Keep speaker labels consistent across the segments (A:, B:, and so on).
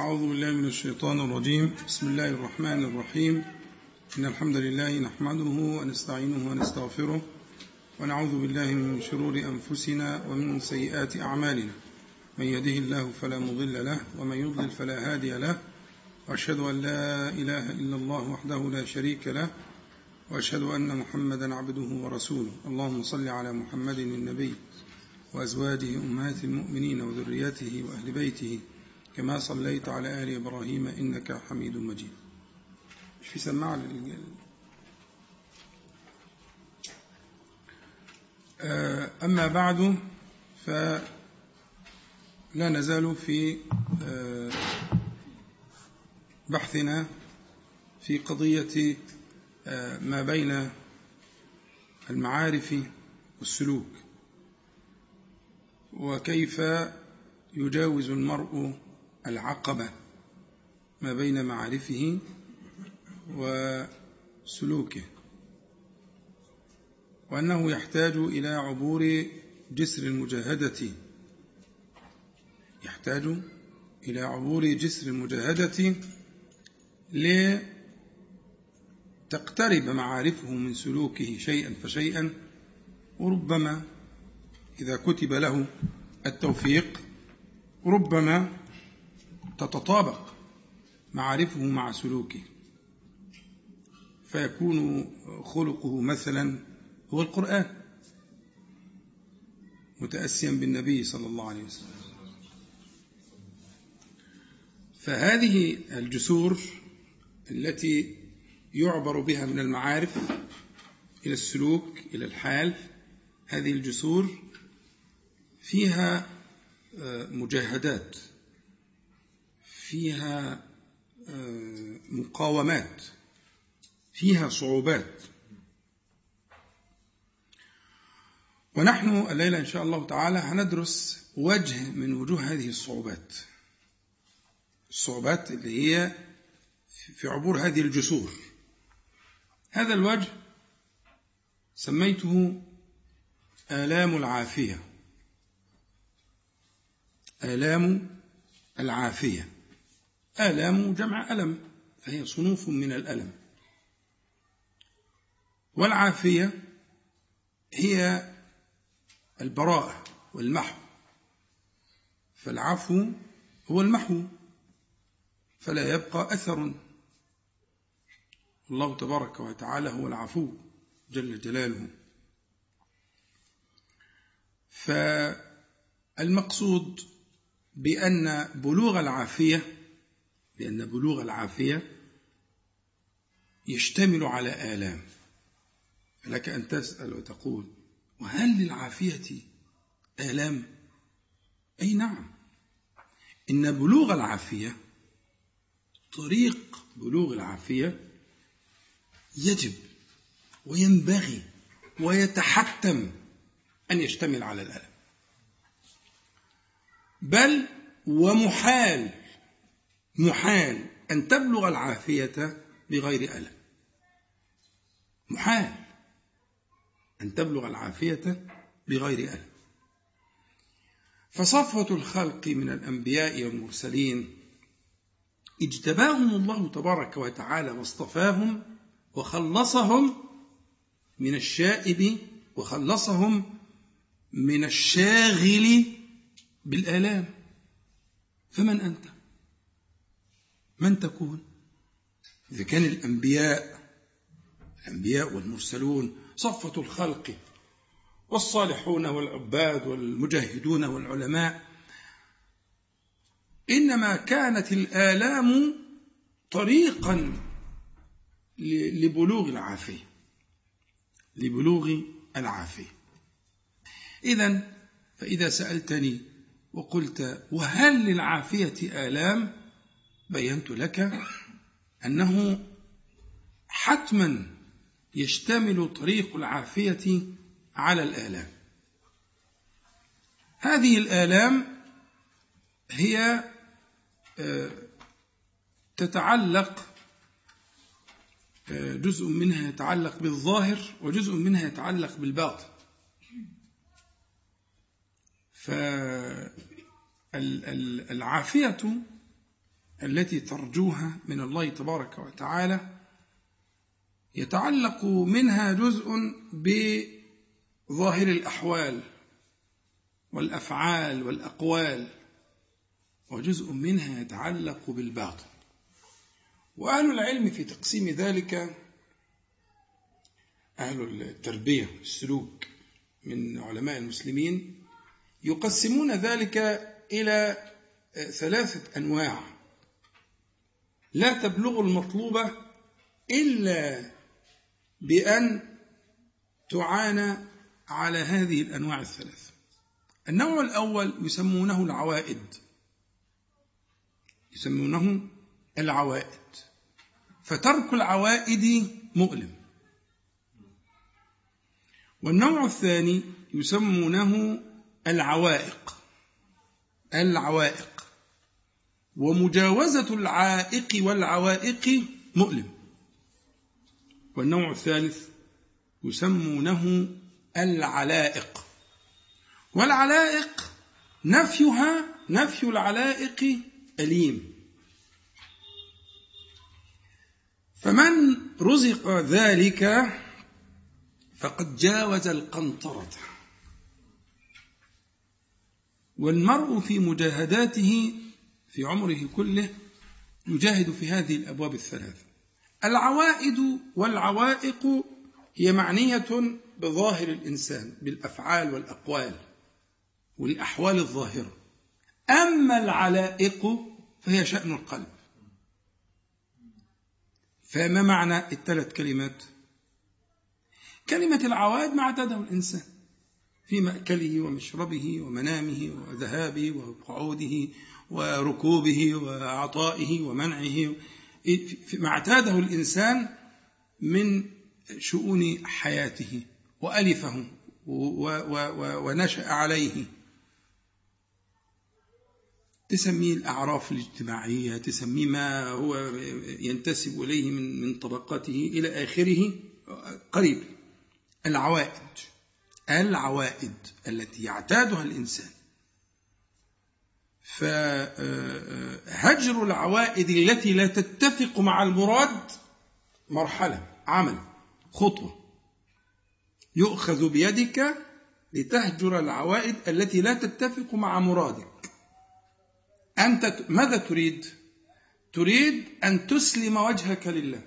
A: أعوذ بالله من الشيطان الرجيم. بسم الله الرحمن الرحيم. إن الحمد لله نحمده ونستعينه ونستغفره ونعوذ بالله من شرور أنفسنا ومن سيئات أعمالنا. من يده الله فلا مضل له ومن يضلل فلا هادي له. وأشهد أن لا إله إلا الله وحده لا شريك له. وأشهد أن محمدا عبده ورسوله. اللهم صل على محمد النبي وأزواجه أمهات المؤمنين وذرياته وأهل بيته. كما صليت على آل إبراهيم إنك حميد مجيد. مش في سماعة لل... أما بعد فلا نزال في بحثنا في قضية ما بين المعارف والسلوك وكيف يجاوز المرء العقبة ما بين معارفه وسلوكه وأنه يحتاج إلى عبور جسر المجاهدة. يحتاج إلى عبور جسر المجاهدة لتقترب معارفه من سلوكه شيئا فشيئا وربما إذا كتب له التوفيق ربما تتطابق معارفه مع سلوكه. فيكون خلقه مثلا هو القرآن متأسيا بالنبي صلى الله عليه وسلم. فهذه الجسور التي يعبر بها من المعارف إلى السلوك إلى الحال هذه الجسور فيها مجاهدات. فيها مقاومات فيها صعوبات. ونحن الليلة إن شاء الله تعالى هندرس وجه من وجوه هذه الصعوبات. الصعوبات اللي هي في عبور هذه الجسور. هذا الوجه سميته آلام العافية. آلام العافية. آلام جمع ألم فهي صنوف من الألم. والعافية هي البراءة والمحو. فالعفو هو المحو فلا يبقى أثر. الله تبارك وتعالى هو العفو جل جلاله. فالمقصود بأن بلوغ العافية بأن بلوغ العافية يشتمل على آلام. لك أن تسأل وتقول وهل للعافية آلام؟ أي نعم. إن بلوغ العافية طريق بلوغ العافية يجب وينبغي ويتحتم أن يشتمل على الألم بل ومحال محال أن تبلغ العافية بغير ألم. محال أن تبلغ العافية بغير ألم. فصفوة الخلق من الأنبياء والمرسلين اجتباهم الله تبارك وتعالى واصطفاهم وخلصهم من الشائب وخلصهم من الشاغل بالآلام. فمن أنت؟ من تكون؟ إذا كان الأنبياء الأنبياء والمرسلون صفة الخلق والصالحون والعباد والمجاهدون والعلماء إنما كانت الآلام طريقا لبلوغ العافية لبلوغ العافية. إذا فإذا سألتني وقلت وهل للعافية آلام؟ بينت لك أنه حتما يشتمل طريق العافية على الآلام. هذه الآلام هي تتعلق جزء منها يتعلق بالظاهر وجزء منها يتعلق بالباطن. فالعافية التي ترجوها من الله تبارك وتعالى يتعلق منها جزء بظاهر الأحوال والأفعال والأقوال وجزء منها يتعلق بالباطن. وأهل العلم في تقسيم ذلك أهل التربية السلوك من علماء المسلمين يقسمون ذلك إلى ثلاثة أنواع. لا تبلغ المطلوبة إلا بأن تعانى على هذه الأنواع الثلاث. النوع الأول يسمونه العوائد. يسمونه العوائد. فترك العوائد مؤلم. والنوع الثاني يسمونه العوائق. العوائق. ومجاوزة العائق والعوائق مؤلم. والنوع الثالث يسمونه العلائق. والعلائق نفيها نفي العلائق أليم. فمن رزق ذلك فقد جاوز القنطرة. والمرء في مجاهداته في عمره كله يجاهد في هذه الأبواب الثلاثة. العوائد والعوائق هي معنية بظاهر الإنسان بالأفعال والأقوال والأحوال الظاهرة أما العلائق فهي شأن القلب. فما معنى الثلاث كلمات؟ كلمة العوائد ما اعتاده الإنسان. في مأكله ومشربه ومنامه وذهابه وقعوده وركوبه وعطائه ومنعه. ما اعتاده الإنسان من شؤون حياته وألفه ونشأ عليه. تسميه الأعراف الاجتماعية تسميه ما هو ينتسب إليه من من طبقته إلى آخره قريب. العوائد. العوائد التي يعتادها الإنسان. فهجر العوائد التي لا تتفق مع المراد مرحلة عمل خطوة. يؤخذ بيدك لتهجر العوائد التي لا تتفق مع مرادك. أنت ماذا تريد؟ تريد أن تسلم وجهك لله.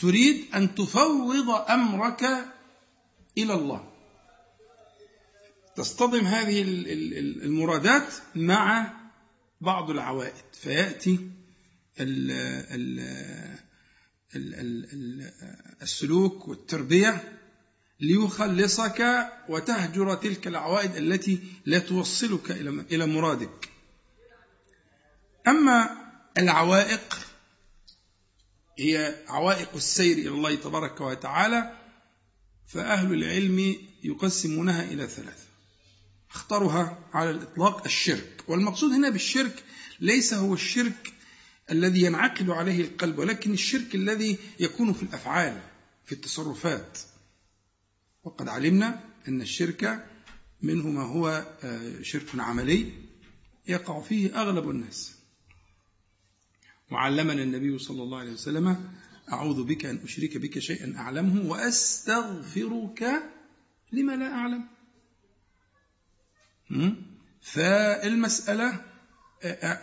A: تريد أن تفوض أمرك إلى الله. تصطدم هذه المرادات مع بعض العوائد فيأتي السلوك والتربية ليخلصك وتهجر تلك العوائد التي لا توصلك إلى مرادك. أما العوائق هي عوائق السير إلى الله تبارك وتعالى فأهل العلم يقسمونها إلى ثلاثة. اختارها على الإطلاق الشرك. والمقصود هنا بالشرك ليس هو الشرك الذي ينعقد عليه القلب ولكن الشرك الذي يكون في الأفعال في التصرفات. وقد علمنا أن الشرك منه ما هو آه، شرك عملي يقع فيه أغلب الناس. وعلمنا النبي صلى الله عليه وسلم أعوذ بك أن أشرك بك شيئا أعلمه وأستغفرك لما لا أعلم. فالمسألة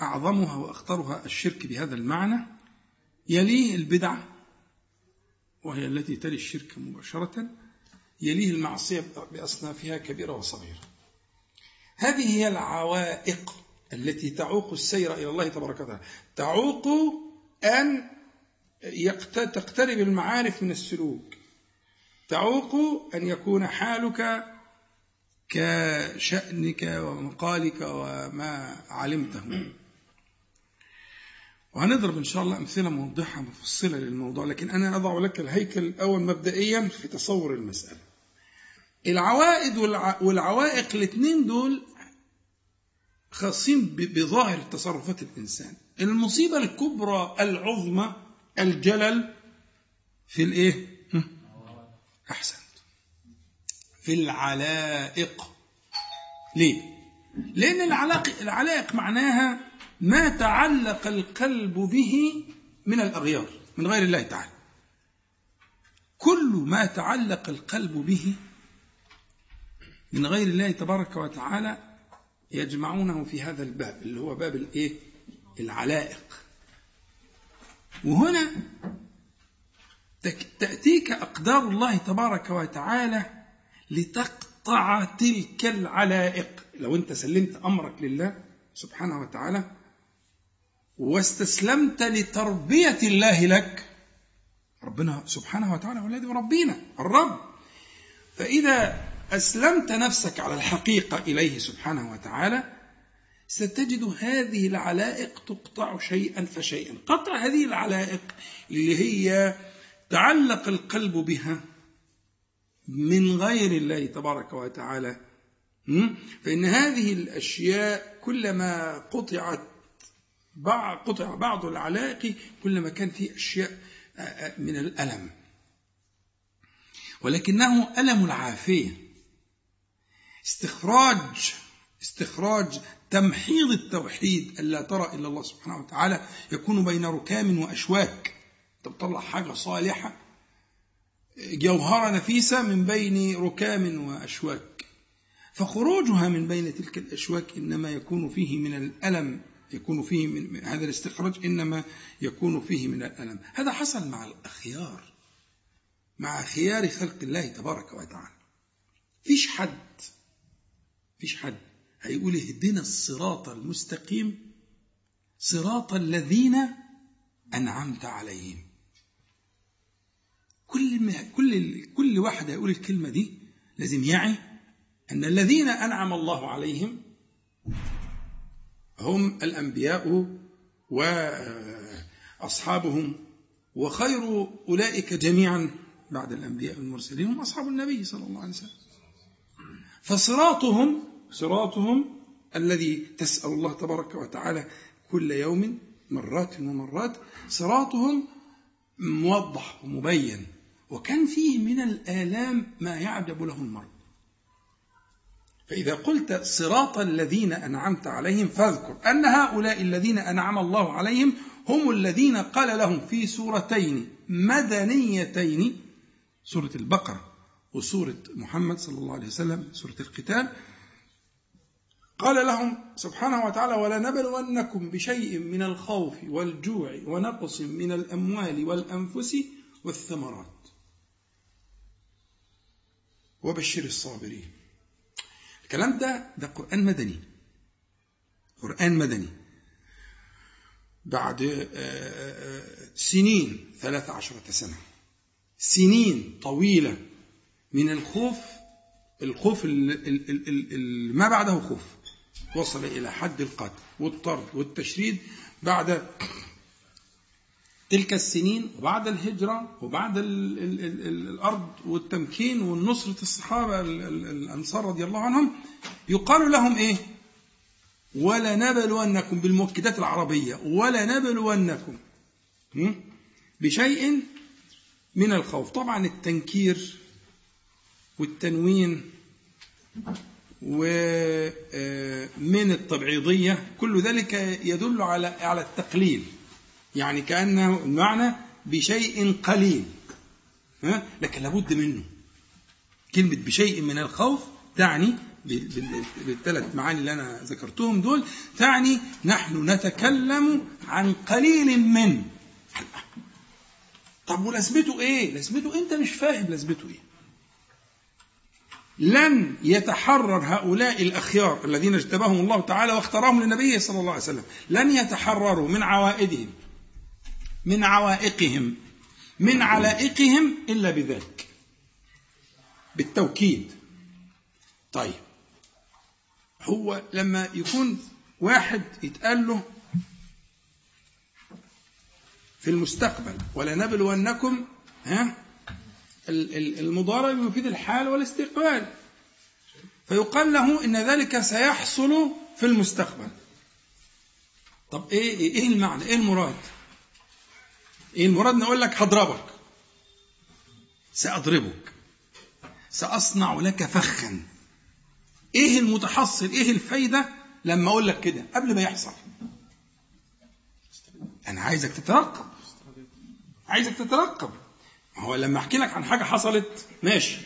A: أعظمها وأخطرها الشرك بهذا المعنى. يليه البدعة وهي التي تلي الشرك مباشرة. يليه المعصية بأصنافها كبيرة وصغيرة. هذه هي العوائق التي تعوق السير إلى الله تبارك وتعالى. تعوق أن تقترب المعارف من السلوك. تعوق أن يكون حالك كشأنك ومقالك وما علمته. وهنضرب إن شاء الله أمثلة موضحة مفصلة للموضوع لكن أنا أضع لك الهيكل الأول مبدئيا في تصور المسألة. العوائد والعوائق الاثنين دول خاصين بظاهر تصرفات الإنسان. المصيبة الكبرى العظمى الجلل في الإيه؟ أحسنت. في العلائق. ليه؟ لأن العلائق, العلائق معناها ما تعلق القلب به من الأغيار من غير الله تعالى. كل ما تعلق القلب به من غير الله تبارك وتعالى يجمعونه في هذا الباب اللي هو باب الإيه؟ العلائق. وهنا تأتيك أقدار الله تبارك وتعالى لتقطع تلك العلائق. لو أنت سلمت أمرك لله سبحانه وتعالى واستسلمت لتربية الله لك ربنا سبحانه وتعالى هو الذي يربينا الرب. فإذا أسلمت نفسك على الحقيقة إليه سبحانه وتعالى ستجد هذه العلائق تقطع شيئا فشيئا. قطع هذه العلائق اللي هي تعلق القلب بها من غير الله تبارك وتعالى. فإن هذه الأشياء كلما قطعت قطع بعض العلائق كلما كان في أشياء من الألم. ولكنه ألم العافية. استخراج استخراج تمحيض التوحيد ألا ترى إلا الله سبحانه وتعالى يكون بين ركام وأشواك. أنت بتطلع حاجة صالحة. جوهرة نفيسة من بين ركام وأشواك. فخروجها من بين تلك الأشواك إنما يكون فيه من الألم. يكون فيه من هذا الاستخراج إنما يكون فيه من الألم. هذا حصل مع الأخيار. مع خيار خلق الله تبارك وتعالى. فيش حد. فيش حد. هيقول اهدنا الصراط المستقيم صراط الذين أنعمت عليهم. كل ما كل كل واحد هيقول الكلمة دي لازم يعي أن الذين أنعم الله عليهم هم الأنبياء وأصحابهم وخير أولئك جميعا بعد الأنبياء المرسلين هم أصحاب النبي صلى الله عليه وسلم. فصراطهم صراطهم الذي تسأل الله تبارك وتعالى كل يوم مرات ومرات صراطهم موضح ومبين وكان فيه من الآلام ما يعجب له المرء. فإذا قلت صراط الذين أنعمت عليهم فاذكر أن هؤلاء الذين أنعم الله عليهم هم الذين قال لهم في سورتين مدنيتين سورة البقرة وسورة محمد صلى الله عليه وسلم سورة القتال قال لهم سبحانه وتعالى ولنبلونكم بشيء من الخوف والجوع ونقص من الأموال والأنفس والثمرات. وبشر الصابرين. الكلام ده ده قرآن مدني. قرآن مدني. بعد آه، آه، سنين ثلاث عشرة سنة. سنين طويلة من الخوف الخوف اللي ما بعده خوف. وصل إلى حد القتل والطرد والتشريد بعد تلك السنين وبعد الهجرة وبعد ال ال ال الأرض والتمكين والنصرة الصحابة الأنصار رضي الله عنهم يقال لهم إيه؟ ولا نبلونكم بالمؤكدات العربية ولا نبلونكم بشيء من الخوف. طبعا التنكير والتنوين ومن التبعيضية كل ذلك يدل على على التقليل. يعني كأنه المعنى بشيء قليل. ها؟ لكن لابد منه. كلمة بشيء من الخوف تعني بالثلاث معاني اللي أنا ذكرتهم دول تعني نحن نتكلم عن قليل من. طب ولازمته إيه؟ لازمته أنت مش فاهم لازمته إيه. لن يتحرر هؤلاء الأخيار الذين اجتباهم الله تعالى واختارهم لنبيه صلى الله عليه وسلم. لن يتحرروا من عوائدهم من عوائقهم من علائقهم إلا بذلك بالتوكيد. طيب هو لما يكون واحد يتقال له في المستقبل ولنبلونكم ها؟ المضارع يفيد الحال والاستقبال. فيقال له إن ذلك سيحصل في المستقبل. طب إيه إيه المعنى؟ إيه المراد؟ إيه المراد نقول لك هضربك. سأضربك. سأصنع لك فخا. إيه المتحصل؟ إيه الفايدة لما أقول لك كده قبل ما يحصل؟ أنا عايزك تترقب. عايزك تترقب. هو لما أحكي لك عن حاجة حصلت ماشي.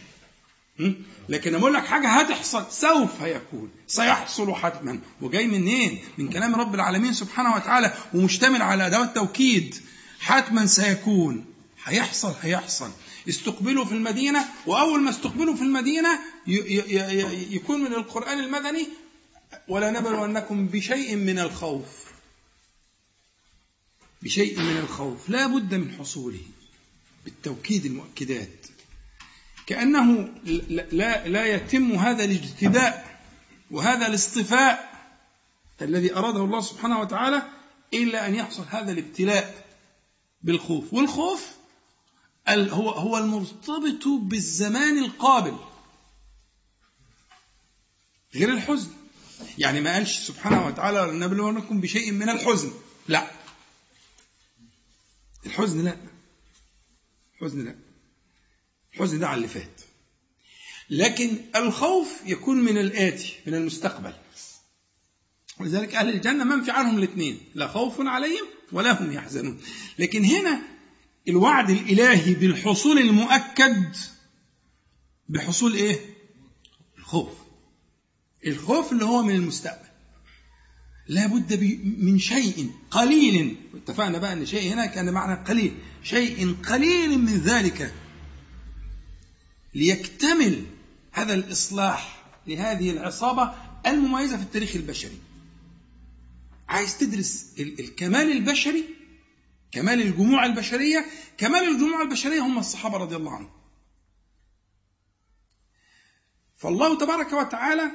A: لكن أقول لك حاجة هتحصل سوف يكون سيحصل حتما. وجاي منين؟ من كلام رب العالمين سبحانه وتعالى ومشتمل على أدوات توكيد حتما سيكون. هيحصل هيحصل. استقبلوا في المدينة وأول ما استقبلوا في المدينة يكون من القرآن المدني ولا نبلونكم بشيء من الخوف. بشيء من الخوف. لا بد من حصوله. بالتوكيد المؤكدات. كأنه لا, لا يتم هذا الاجتداء وهذا الاصطفاء الذي أراده الله سبحانه وتعالى إلا أن يحصل هذا الابتلاء بالخوف. والخوف هو هو المرتبط بالزمان القابل. غير الحزن. يعني ما قالش سبحانه وتعالى لنبلونكم بشيء من الحزن. لا. الحزن لا. الحزن لا الحزن ده على اللي فات. لكن الخوف يكون من الآتي من المستقبل. ولذلك أهل الجنة منفي عنهم الاثنين. لا خوف عليهم ولا هم يحزنون. لكن هنا الوعد الإلهي بالحصول المؤكد بحصول إيه؟ الخوف. الخوف اللي هو من المستقبل. لا بد من شيء قليل. اتفقنا بقى إن شيء هنا كان معنى قليل. شيء قليل من ذلك ليكتمل هذا الإصلاح لهذه العصابة المميزة في التاريخ البشري. عايز تدرس الكمال البشري كمال الجموع البشرية كمال الجموع البشرية هم الصحابة رضي الله عنهم. فالله تبارك وتعالى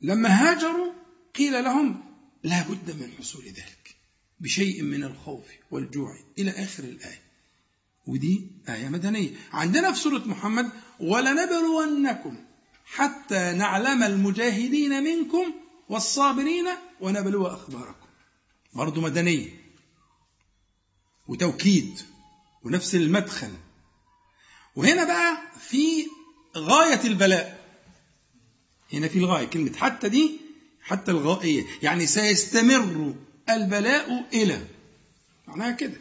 A: لما هاجروا قيل لهم لا بد من حصول ذلك بشيء من الخوف والجوع إلى آخر الآية. ودي آية مدنية. عندنا في سورة محمد ولنبلونكم حتى نعلم المجاهدين منكم والصابرين ونبلو أخباركم. برضو مدنية. وتوكيد. ونفس المدخل. وهنا بقى في غاية البلاء. هنا في الغاية. كلمة حتى دي حتى الغائية. يعني سيستمر البلاء إلى. معناها كده.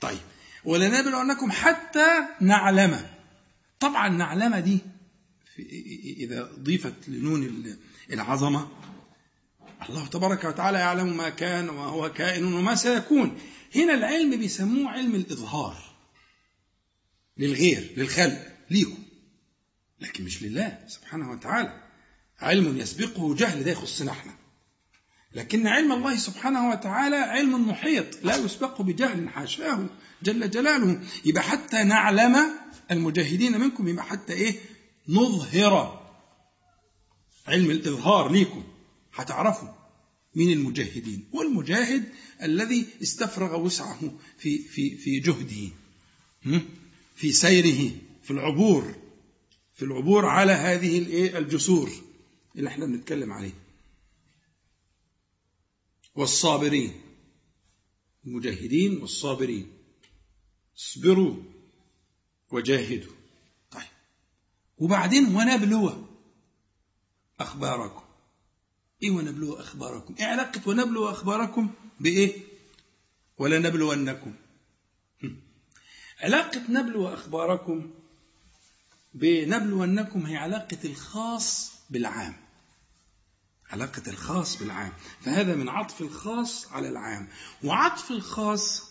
A: طيب. ولنبلونكم حتى نعلم. طبعا نعلم دي إذا ضيفت لنون العظمة. الله تبارك وتعالى يعلم ما كان وما هو كائن وما سيكون. هنا العلم بيسموه علم الإظهار. للغير للخلق ليكم. لكن مش لله سبحانه وتعالى. علم يسبقه جهل ده يخصنا إحنا لكن علم الله سبحانه وتعالى علم محيط لا يسبق بجهل حاشاه جل جلاله. يبقى حتى نعلم المجاهدين منكم يبقى حتى إيه؟ نظهر علم الإظهار ليكم. هتعرفوا من المجاهدين؟ والمجاهد الذي استفرغ وسعه في في في جهده في سيره في العبور في العبور على هذه الجسور. اللي إحنا بنتكلم عليه. والصابرين المجاهدين والصابرين. اصبروا وجاهدوا. طيب. وبعدين ونبلو أخباركم. إيه ونبلو أخباركم؟ إيه علاقة ونبلو أخباركم بإيه؟ ولا نبلونكم علاقة نبلو أخباركم بنبلونكم هي علاقة الخاص بالعام. علاقة الخاص بالعام. فهذا من عطف الخاص على العام. وعطف الخاص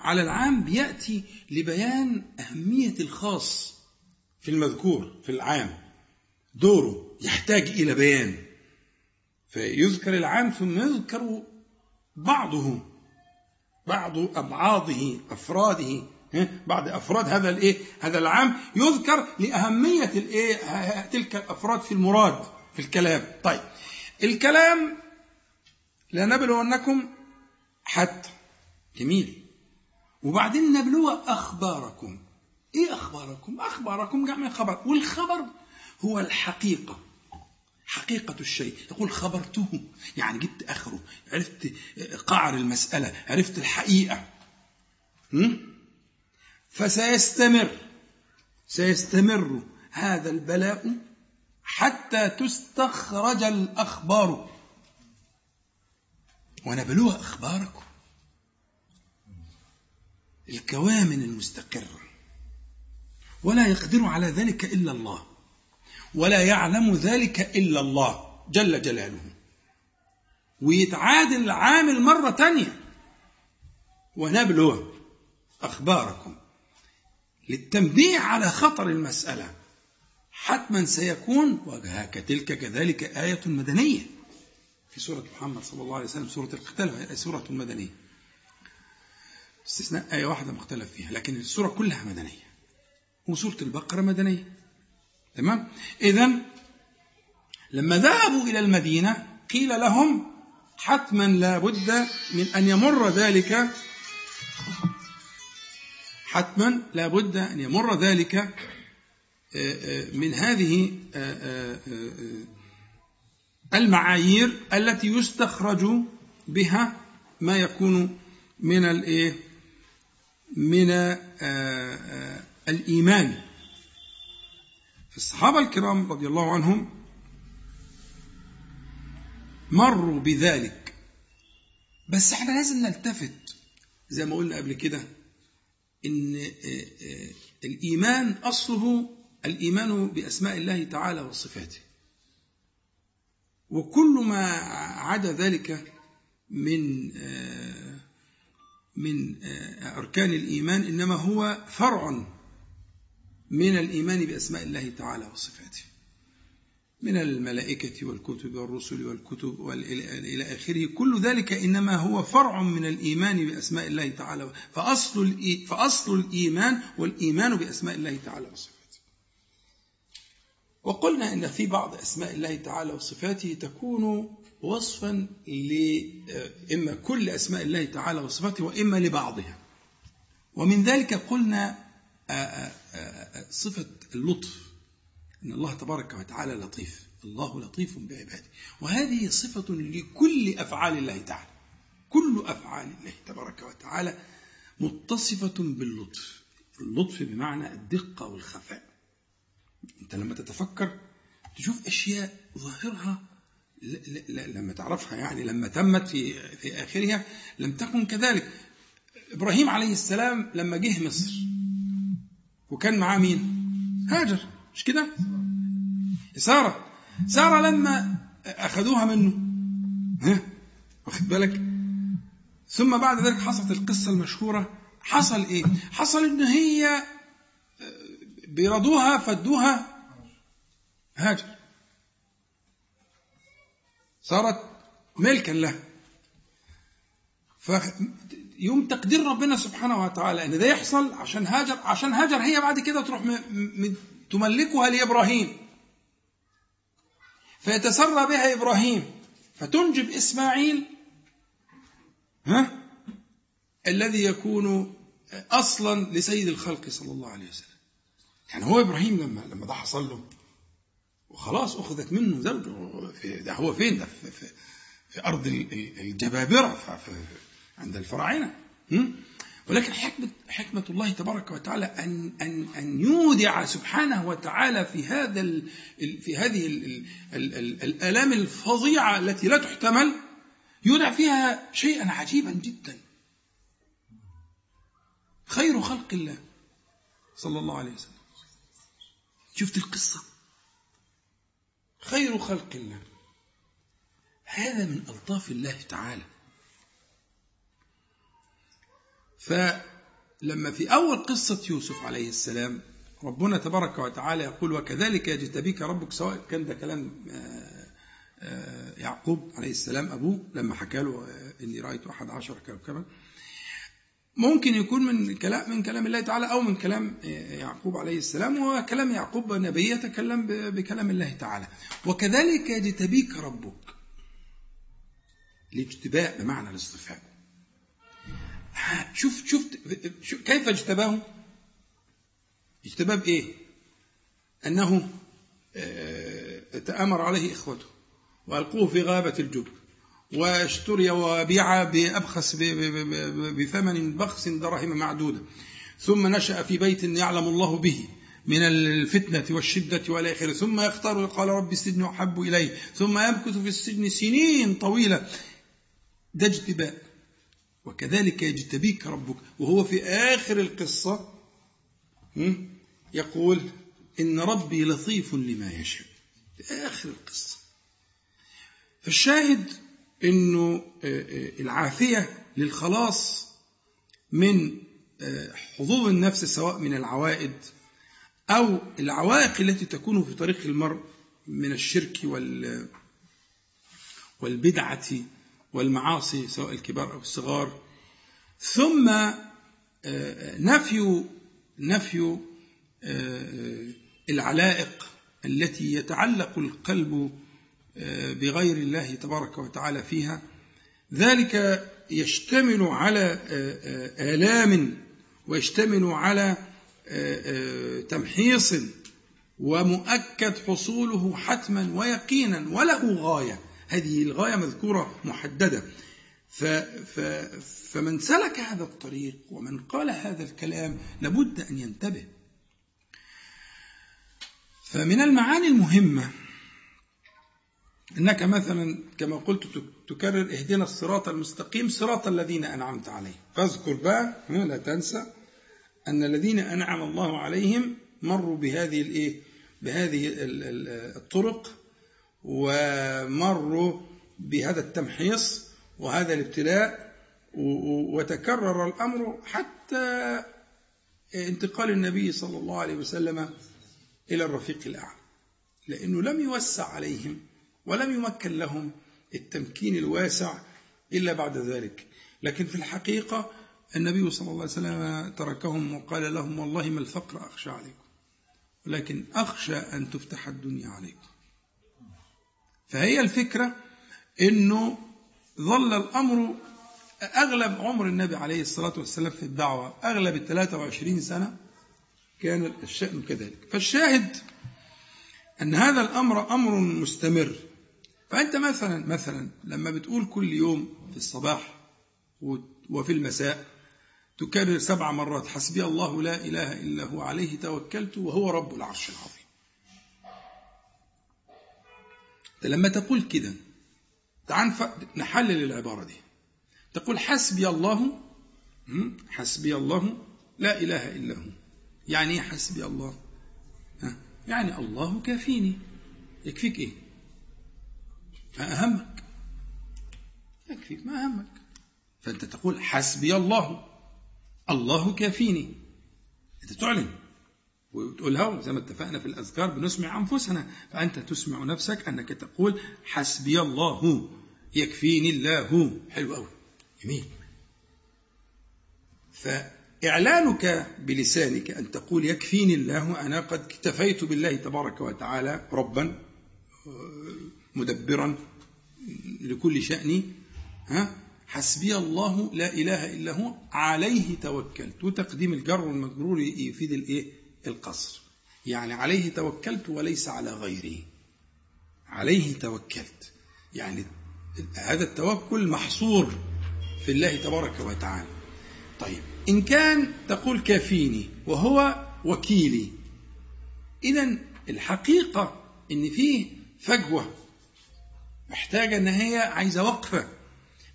A: على العام بيأتي لبيان أهمية الخاص في المذكور في العام. دوره يحتاج إلى بيان. فيذكر العام ثم يذكر بعضه بعض أبعاضه أفراده بعض أفراد هذا الإيه؟ هذا العام يذكر لأهمية الإيه؟ تلك الأفراد في المراد. في الكلام. طيب. الكلام لنبلونكم حتى. جميل. وبعدين نبلو أخباركم. إيه أخباركم؟ أخباركم جمع خبر والخبر هو الحقيقة. حقيقة الشيء. يقول خبرته. يعني جبت آخره. عرفت قعر المسألة. عرفت الحقيقة. فسيستمر. سيستمر هذا البلاء حتى تستخرج الأخبار. ونبلو أخباركم. الكوامن المستقرة ولا يقدر على ذلك إلا الله. ولا يعلم ذلك إلا الله. جل جلاله. ويتعاد العامل مرة تانية. ونبلو أخباركم. للتنبيه على خطر المسألة. حتما سيكون وجهك تلك كذلك آية مدنية. في سورة محمد صلى الله عليه وسلم سورة القتال سورة مدنية. استثناء آية واحدة مختلف فيها لكن السورة كلها مدنية. وسورة البقرة مدنية. تمام؟ إذا لما ذهبوا إلى المدينة قيل لهم حتما لا بد من أن يمر ذلك حتما لا بد أن يمر ذلك من هذه آه، المعايير التي يستخرج بها ما يكون من الايه من الإيمان. الصحابة الكرام رضي الله عنهم مروا بذلك. بس إحنا لازم نلتفت. زي ما قلنا قبل كده إن آه، آه، الإيمان أصله الإيمان بأسماء الله تعالى وصفاته. وكل ما عدا ذلك من آه، من أركان الإيمان إنما هو فرع من الإيمان بأسماء الله تعالى وصفاته. من الملائكة والكتب والرسل والكتب إلى آخره كل ذلك إنما هو فرع من الإيمان بأسماء الله تعالى. فأصل, فأصل الإيمان والإيمان بأسماء الله تعالى وصفاته. وقلنا إن في بعض أسماء الله تعالى وصفاته تكون وصفا إما كل أسماء الله تعالى وصفاته وإما لبعضها. ومن ذلك قلنا صفة اللطف. إن الله تبارك وتعالى لطيف. الله لطيف بعباده. وهذه صفة لكل أفعال الله تعالى. كل أفعال الله تبارك وتعالى متصفة باللطف. اللطف بمعنى الدقة والخفاء. أنت لما تتفكر تشوف أشياء ظاهرها لما تعرفها يعني لما تمت في في آخرها لم تكن كذلك. إبراهيم عليه السلام لما جه مصر وكان معاه مين؟ هاجر. مش كده؟ سارة. سارة لما أخذوها منه ها؟ واخد بالك؟ ثم بعد ذلك حصلت القصة المشهورة. حصل إيه؟ حصل إن هي بيرضوها فدوها هاجر. صارت ملكا له يوم تقدير ربنا سبحانه وتعالى إن ده يحصل عشان هاجر عشان هاجر هي بعد كده تروح تملكها لإبراهيم. فيتسرى بها إبراهيم. فتنجب إسماعيل ها الذي يكون أصلا لسيد الخلق صلى الله عليه وسلم. يعني هو إبراهيم لما لما ده حصل له وخلاص أخذت منه زوجه ده هو فين؟ ده في, في, في أرض الجبابرة عند الفراعنة. ولكن حكمة, حكمة الله تبارك وتعالى أن, أن, أن يودع سبحانه وتعالى في هذا في هذه ال ال ال الآلام الفظيعة التي لا تحتمل يودع فيها شيئا عجيبا جدا. خير خلق الله صلى الله عليه وسلم. شفت القصة. خير خلق الله. هذا من ألطاف الله تعالى. فلما في أول قصة يوسف عليه السلام ربنا تبارك وتعالى يقول وكذلك يجتبيك ربك سواء كان ده كلام آه، آه، يعقوب عليه السلام أبوه لما حكى له آه، إني رأيت أحد عشر كوكبا. ممكن يكون من كلام من كلام الله تعالى أو من كلام يعقوب عليه السلام وكلام يعقوب نبي يتكلم بكلام الله تعالى. وكذلك يجتبيك ربك الاجتباء بمعنى الاصطفاء شوف شفت كيف اجتباه؟ اجتباه بإيه؟ أنه آه، تآمر عليه إخوته وألقوه في غابة الجب واشتري وبيع بأبخس بثمن بخس دراهم معدودة ثم نشأ في بيت يعلم الله به من الفتنة والشدة والى اخره ثم يختار قال رب السجن أحب إلي. ثم يمكث في السجن سنين طويلة. ده اجتباء. وكذلك يجتبيك ربك. وهو في آخر القصة يقول إن ربي لطيف لما يشاء. في آخر القصة. فالشاهد أنه العافية للخلاص من حظوظ النفس سواء من العوائد أو العوائق التي تكون في طريق المرء من الشرك وال والبدعة والمعاصي سواء الكبار أو الصغار. ثم نفي نفي العلائق التي يتعلق القلب بغير الله تبارك وتعالى فيها. ذلك يشتمل على آلام ويشتمل على تمحيص ومؤكد حصوله حتما ويقينا وله غاية. هذه محددة. ف ف فمن سلك هذا الطريق ومن قال هذا الكلام لابد أن ينتبه. فمن المعاني المهمة إنك مثلا كما قلت تكرر إهدنا الصراط المستقيم صراط الذين أنعمت عليهم. فاذكر بقى لا تنسى أن الذين أنعم الله عليهم مروا بهذه الايه بهذه الطرق ومروا بهذا التمحيص وهذا الابتلاء وتكرر الأمر حتى انتقال النبي صلى الله عليه وسلم إلى الرفيق الأعلى لأنه لم يوسع عليهم. ولم يمكن لهم التمكين الواسع إلا بعد ذلك. لكن في الحقيقة النبي صلى الله عليه وسلم تركهم وقال لهم والله ما الفقر أخشى عليكم ولكن أخشى أن تفتح الدنيا عليكم. فهي الفكرة إنه ظل الأمر أغلب عمر النبي عليه الصلاة والسلام في الدعوة أغلب ال 23 سنة كان الشأن كذلك. فالشاهد أن هذا الأمر أمر مستمر. فأنت مثلا مثلا لما بتقول كل يوم في الصباح وفي المساء تكرر سبع مرات حسبي الله لا إله إلا هو عليه توكلت وهو رب العرش العظيم. لما تقول كده تعال نحلل العبارة دي. تقول حسبي الله حسبي الله لا إله إلا هو. يعني إيه حسبي الله؟ يعني الله كافيني. يكفيك إيه؟ ما أهمك. يكفيك ما أهمك. فأنت تقول حسبي الله. الله كافيني. أنت تعلن. وتقولها زي ما اتفقنا في الأذكار بنسمع أنفسنا. فأنت تسمع نفسك أنك تقول حسبي الله. يكفيني الله. حلو أوي. جميل. فإعلانك بلسانك أن تقول يكفيني الله. أنا قد اكتفيت بالله تبارك وتعالى ربا مدبرا لكل شأني ها؟ حسبي الله لا إله إلا هو عليه توكلت. وتقديم الجر والمجرور يفيد الإيه؟ القصر. يعني عليه توكلت وليس على غيره. عليه توكلت. يعني هذا التوكل محصور في الله تبارك وتعالى. طيب إن كان تقول كافيني وهو وكيلي إذا الحقيقة إن فيه فجوة محتاجة أن هي عايزة وقفة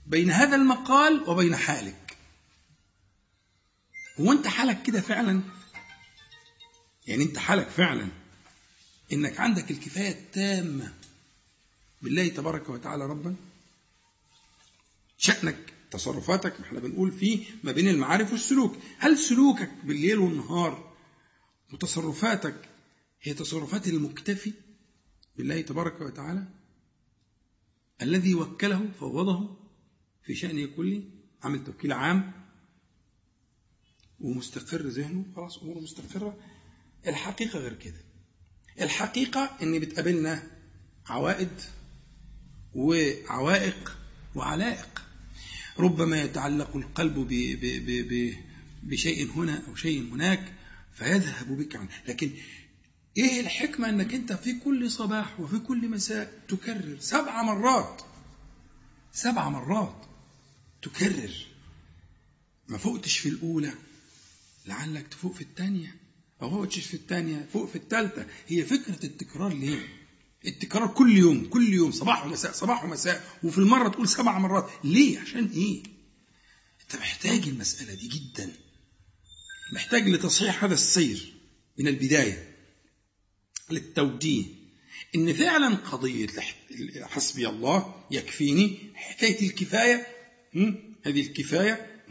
A: بين هذا المقال وبين حالك. هو أنت حالك كده فعلا؟ يعني أنت حالك فعلا إنك عندك الكفاية التامة بالله تبارك وتعالى ربا؟ شأنك تصرفاتك إحنا بنقول فيه ما بين المعارف والسلوك. هل سلوكك بالليل والنهار وتصرفاتك هي تصرفات المكتفي بالله تبارك وتعالى؟ الذي وكله فوضه في شأنه كله عمل توكيل عام ومستقر ذهنه. خلاص أموره مستقرة. الحقيقة غير كده. الحقيقة إن بتقابلنا عوائد وعوائق وعلائق. ربما يتعلق القلب ب ب ب ب بشيء هنا أو شيء هناك فيذهب بك عنه. لكن إيه الحكمة إنك أنت في كل صباح وفي كل مساء تكرر سبع مرات؟ سبع مرات تكرر. ما فوقتش في الأولى. لعلك تفوق في الثانية ما فوقتش في الثانية فوق في الثالثة هي فكرة التكرار ليه؟ التكرار كل يوم كل يوم صباح ومساء صباح ومساء. وفي المرة تقول سبع مرات. ليه؟ عشان إيه؟ أنت محتاج المسألة دي جدا. محتاج لتصحيح هذا السير من البداية. للتوجيه إن فعلا قضية حسبي الله يكفيني حكاية الكفاية هذه الكفاية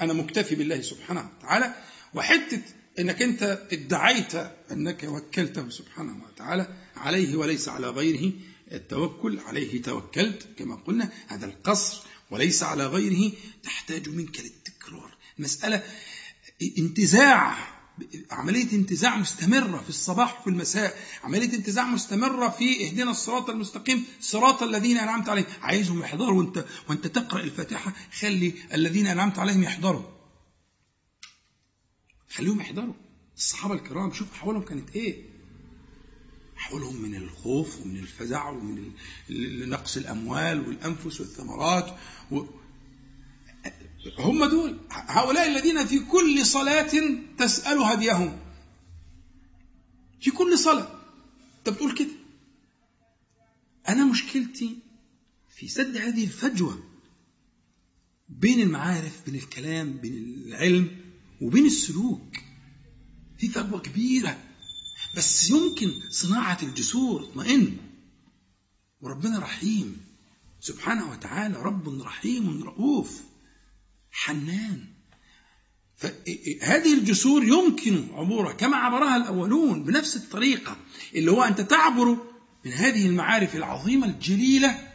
A: أنا مكتفي بالله سبحانه وتعالى. وحتة أنك أنت ادعيت أنك وكلته سبحانه وتعالى عليه وليس على غيره التوكل عليه توكلت كما قلنا. هذا القصر وليس على غيره تحتاج منك للتكرار. مسألة انتزاع. عملية انتزاع مستمرة في الصباح وفي المساء. عملية انتزاع مستمرة في اهدنا الصراط المستقيم. صراط الذين أنعمت عليهم. عايزهم يحضروا. وانت, وانت تقرأ الفاتحة. خلي الذين أنعمت عليهم يحضروا. خليهم يحضروا. الصحابة الكرام شوف أحوالهم كانت إيه. أحوالهم من الخوف ومن الفزع ومن نقص الأموال والأنفس والثمرات و... هم دول. هؤلاء الذين في كل صلاة تسأل هديهم. في كل صلاة. أنت بتقول كده. أنا مشكلتي في سد هذه الفجوة بين المعارف بين الكلام بين العلم وبين السلوك. في فجوة كبيرة. بس يمكن صناعة الجسور اطمئن وربنا رحيم. سبحانه وتعالى رب رحيم رؤوف. حنان فهذه الجسور يمكن عبورها كما عبرها الأولون بنفس الطريقة اللي هو أنت تعبر من هذه المعارف العظيمة الجليلة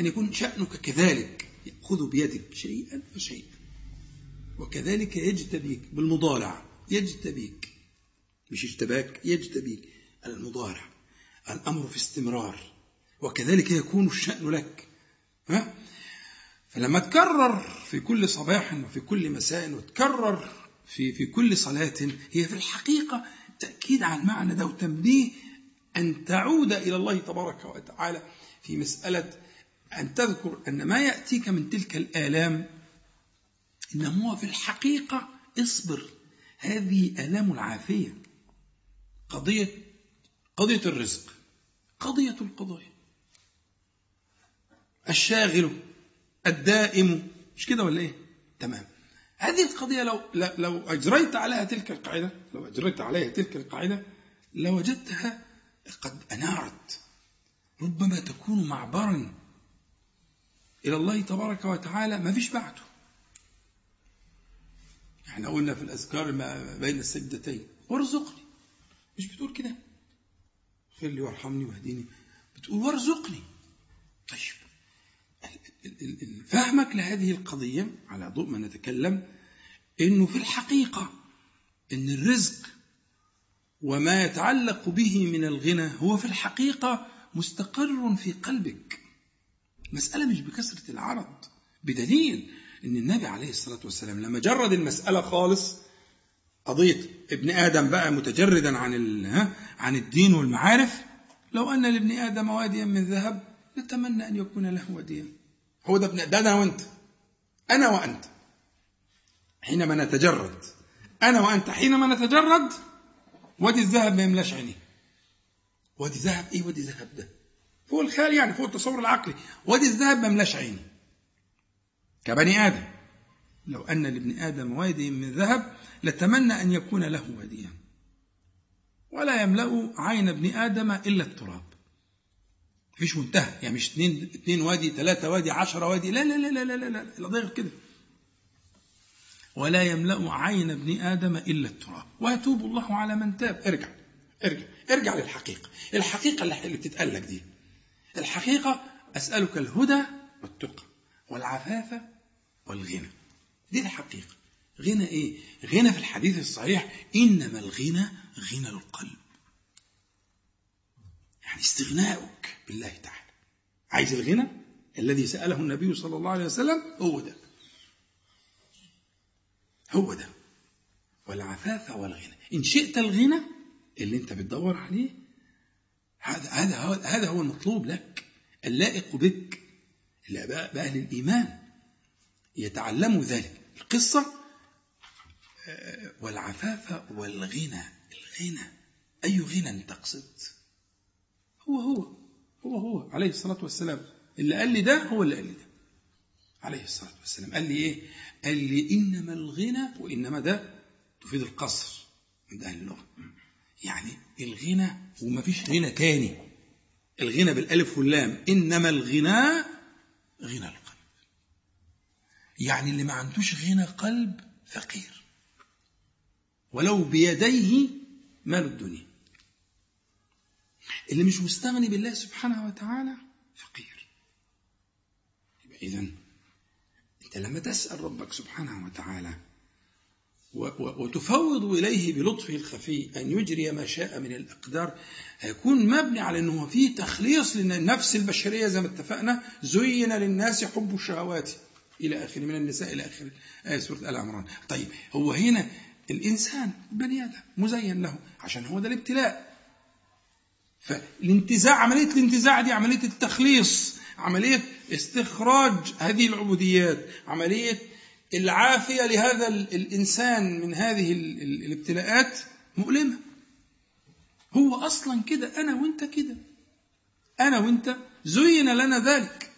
A: أن يكون شأنك كذلك يأخذ بيدك شيئا فشيئا. وكذلك يجتبيك بالمضارع يجتبيك مش اجتباك يجتبيك المضارع. الأمر في استمرار وكذلك يكون الشأن لك. ها؟ فلما تكرر في كل صباح وفي كل مساء وتكرر في في كل صلاة هي في الحقيقة تأكيد على المعنى ده وتنبيه أن تعود إلى الله تبارك وتعالى في مسألة أن تذكر أن ما يأتيك من تلك الآلام إنما هو في الحقيقة اصبر. هذه آلام العافية. قضية قضية الرزق قضية القضايا الشاغل الدائم. مش كده ولا إيه؟ تمام. هذه القضية لو لو أجريت عليها تلك القاعدة لو أجريت عليها تلك القاعدة لوجدتها قد أنارت. ربما تكون معبرا إلى الله تبارك وتعالى. ما فيش بعده إحنا قلنا في الأذكار ما بين السجدتين. وارزقني. مش بتقول كده؟ اغفر لي وارحمني واهديني. بتقول وارزقني. طيب. فهمك لهذه القضية على ضوء ما نتكلم إنه في الحقيقة إن الرزق وما يتعلق به من الغنى هو في الحقيقة مستقر في قلبك. مسألة مش بكثرة العرض. بدليل إن النبي عليه الصلاة والسلام لما جرد المسألة خالص قضية ابن آدم بقى متجردا عن عن الدين والمعارف لو أن لابن آدم واديا من ذهب لتمنى أن يكون له واديا هو ده ده أنا وأنت. أنا وأنت. حينما نتجرد. أنا وأنت. حينما نتجرد وادي الذهب ما يملاش عينيه وادي ذهب إيه وادي ذهب ده؟ فوق الخيال يعني فوق التصور العقلي. وادي الذهب ما يملاش عيني. كبني آدم. لو أن لابن آدم وادي من ذهب لتمنى أن يكون له واديا. ولا يملأ عين ابن آدم إلا التراب. مفيش منتهى. يعني مش اتنين, اتنين وادي ثلاثة وادي عشرة وادي. لا لا لا لا لا لا, لا, لا كده. ولا يملأ عين ابن آدم إلا التراب. ويتوب الله على من تاب. ارجع ارجع ارجع للحقيقة. الحقيقة اللي بتتقال لك دي. الحقيقة أسألك الهدى والتقى والعفاف والغنى. دي الحقيقة. غنى إيه؟ غنى في الحديث الصحيح. إنما الغنى غنى القلب. يعني استغناؤك بالله تعالى. عايز الغنى؟ الذي سأله النبي صلى الله عليه وسلم هو ده. هو ده. والعفاف والغنى. إن شئت الغنى اللي أنت بتدور عليه هذا هذا هذا هو المطلوب لك اللائق بك. بأهل الإيمان يتعلموا ذلك. القصة آه، والعفاف والغنى. الغنى. أي غنى تقصد؟ هو هو هو هو عليه الصلاة والسلام. اللي قال لي ده هو اللي قال لي ده. عليه الصلاة والسلام. قال لي إيه؟ قال لي إنما الغنى وإنما ده تفيد القصر عند أهل اللغة يعني الغنى وما فيش غنى تاني. الغنى بالألف واللام. إنما الغنى غنى القلب. يعني اللي ما عندوش غنى قلب فقير. ولو بيديه مال الدنيا. اللي مش مستغني بالله سبحانه وتعالى فقير. إذن أنت لما تسأل ربك سبحانه وتعالى وتفوض إليه بلطفه الخفي أن يجري ما شاء من الأقدار هيكون مبني على أنه فيه تخليص للنفس البشرية زي ما اتفقنا زين للناس حب الشهوات إلى آخر من النساء إلى آخر آية سورة آل عمران. طيب هو هنا الإنسان بني آدم مزين له عشان هو ده الابتلاء. فالانتزاع عملية الانتزاع دي عملية التخليص عملية استخراج هذه العبوديات عملية العافية لهذا الإنسان من هذه الابتلاءات مؤلمة. هو أصلا كده أنا وأنت كده. أنا وأنت زين لنا ذلك.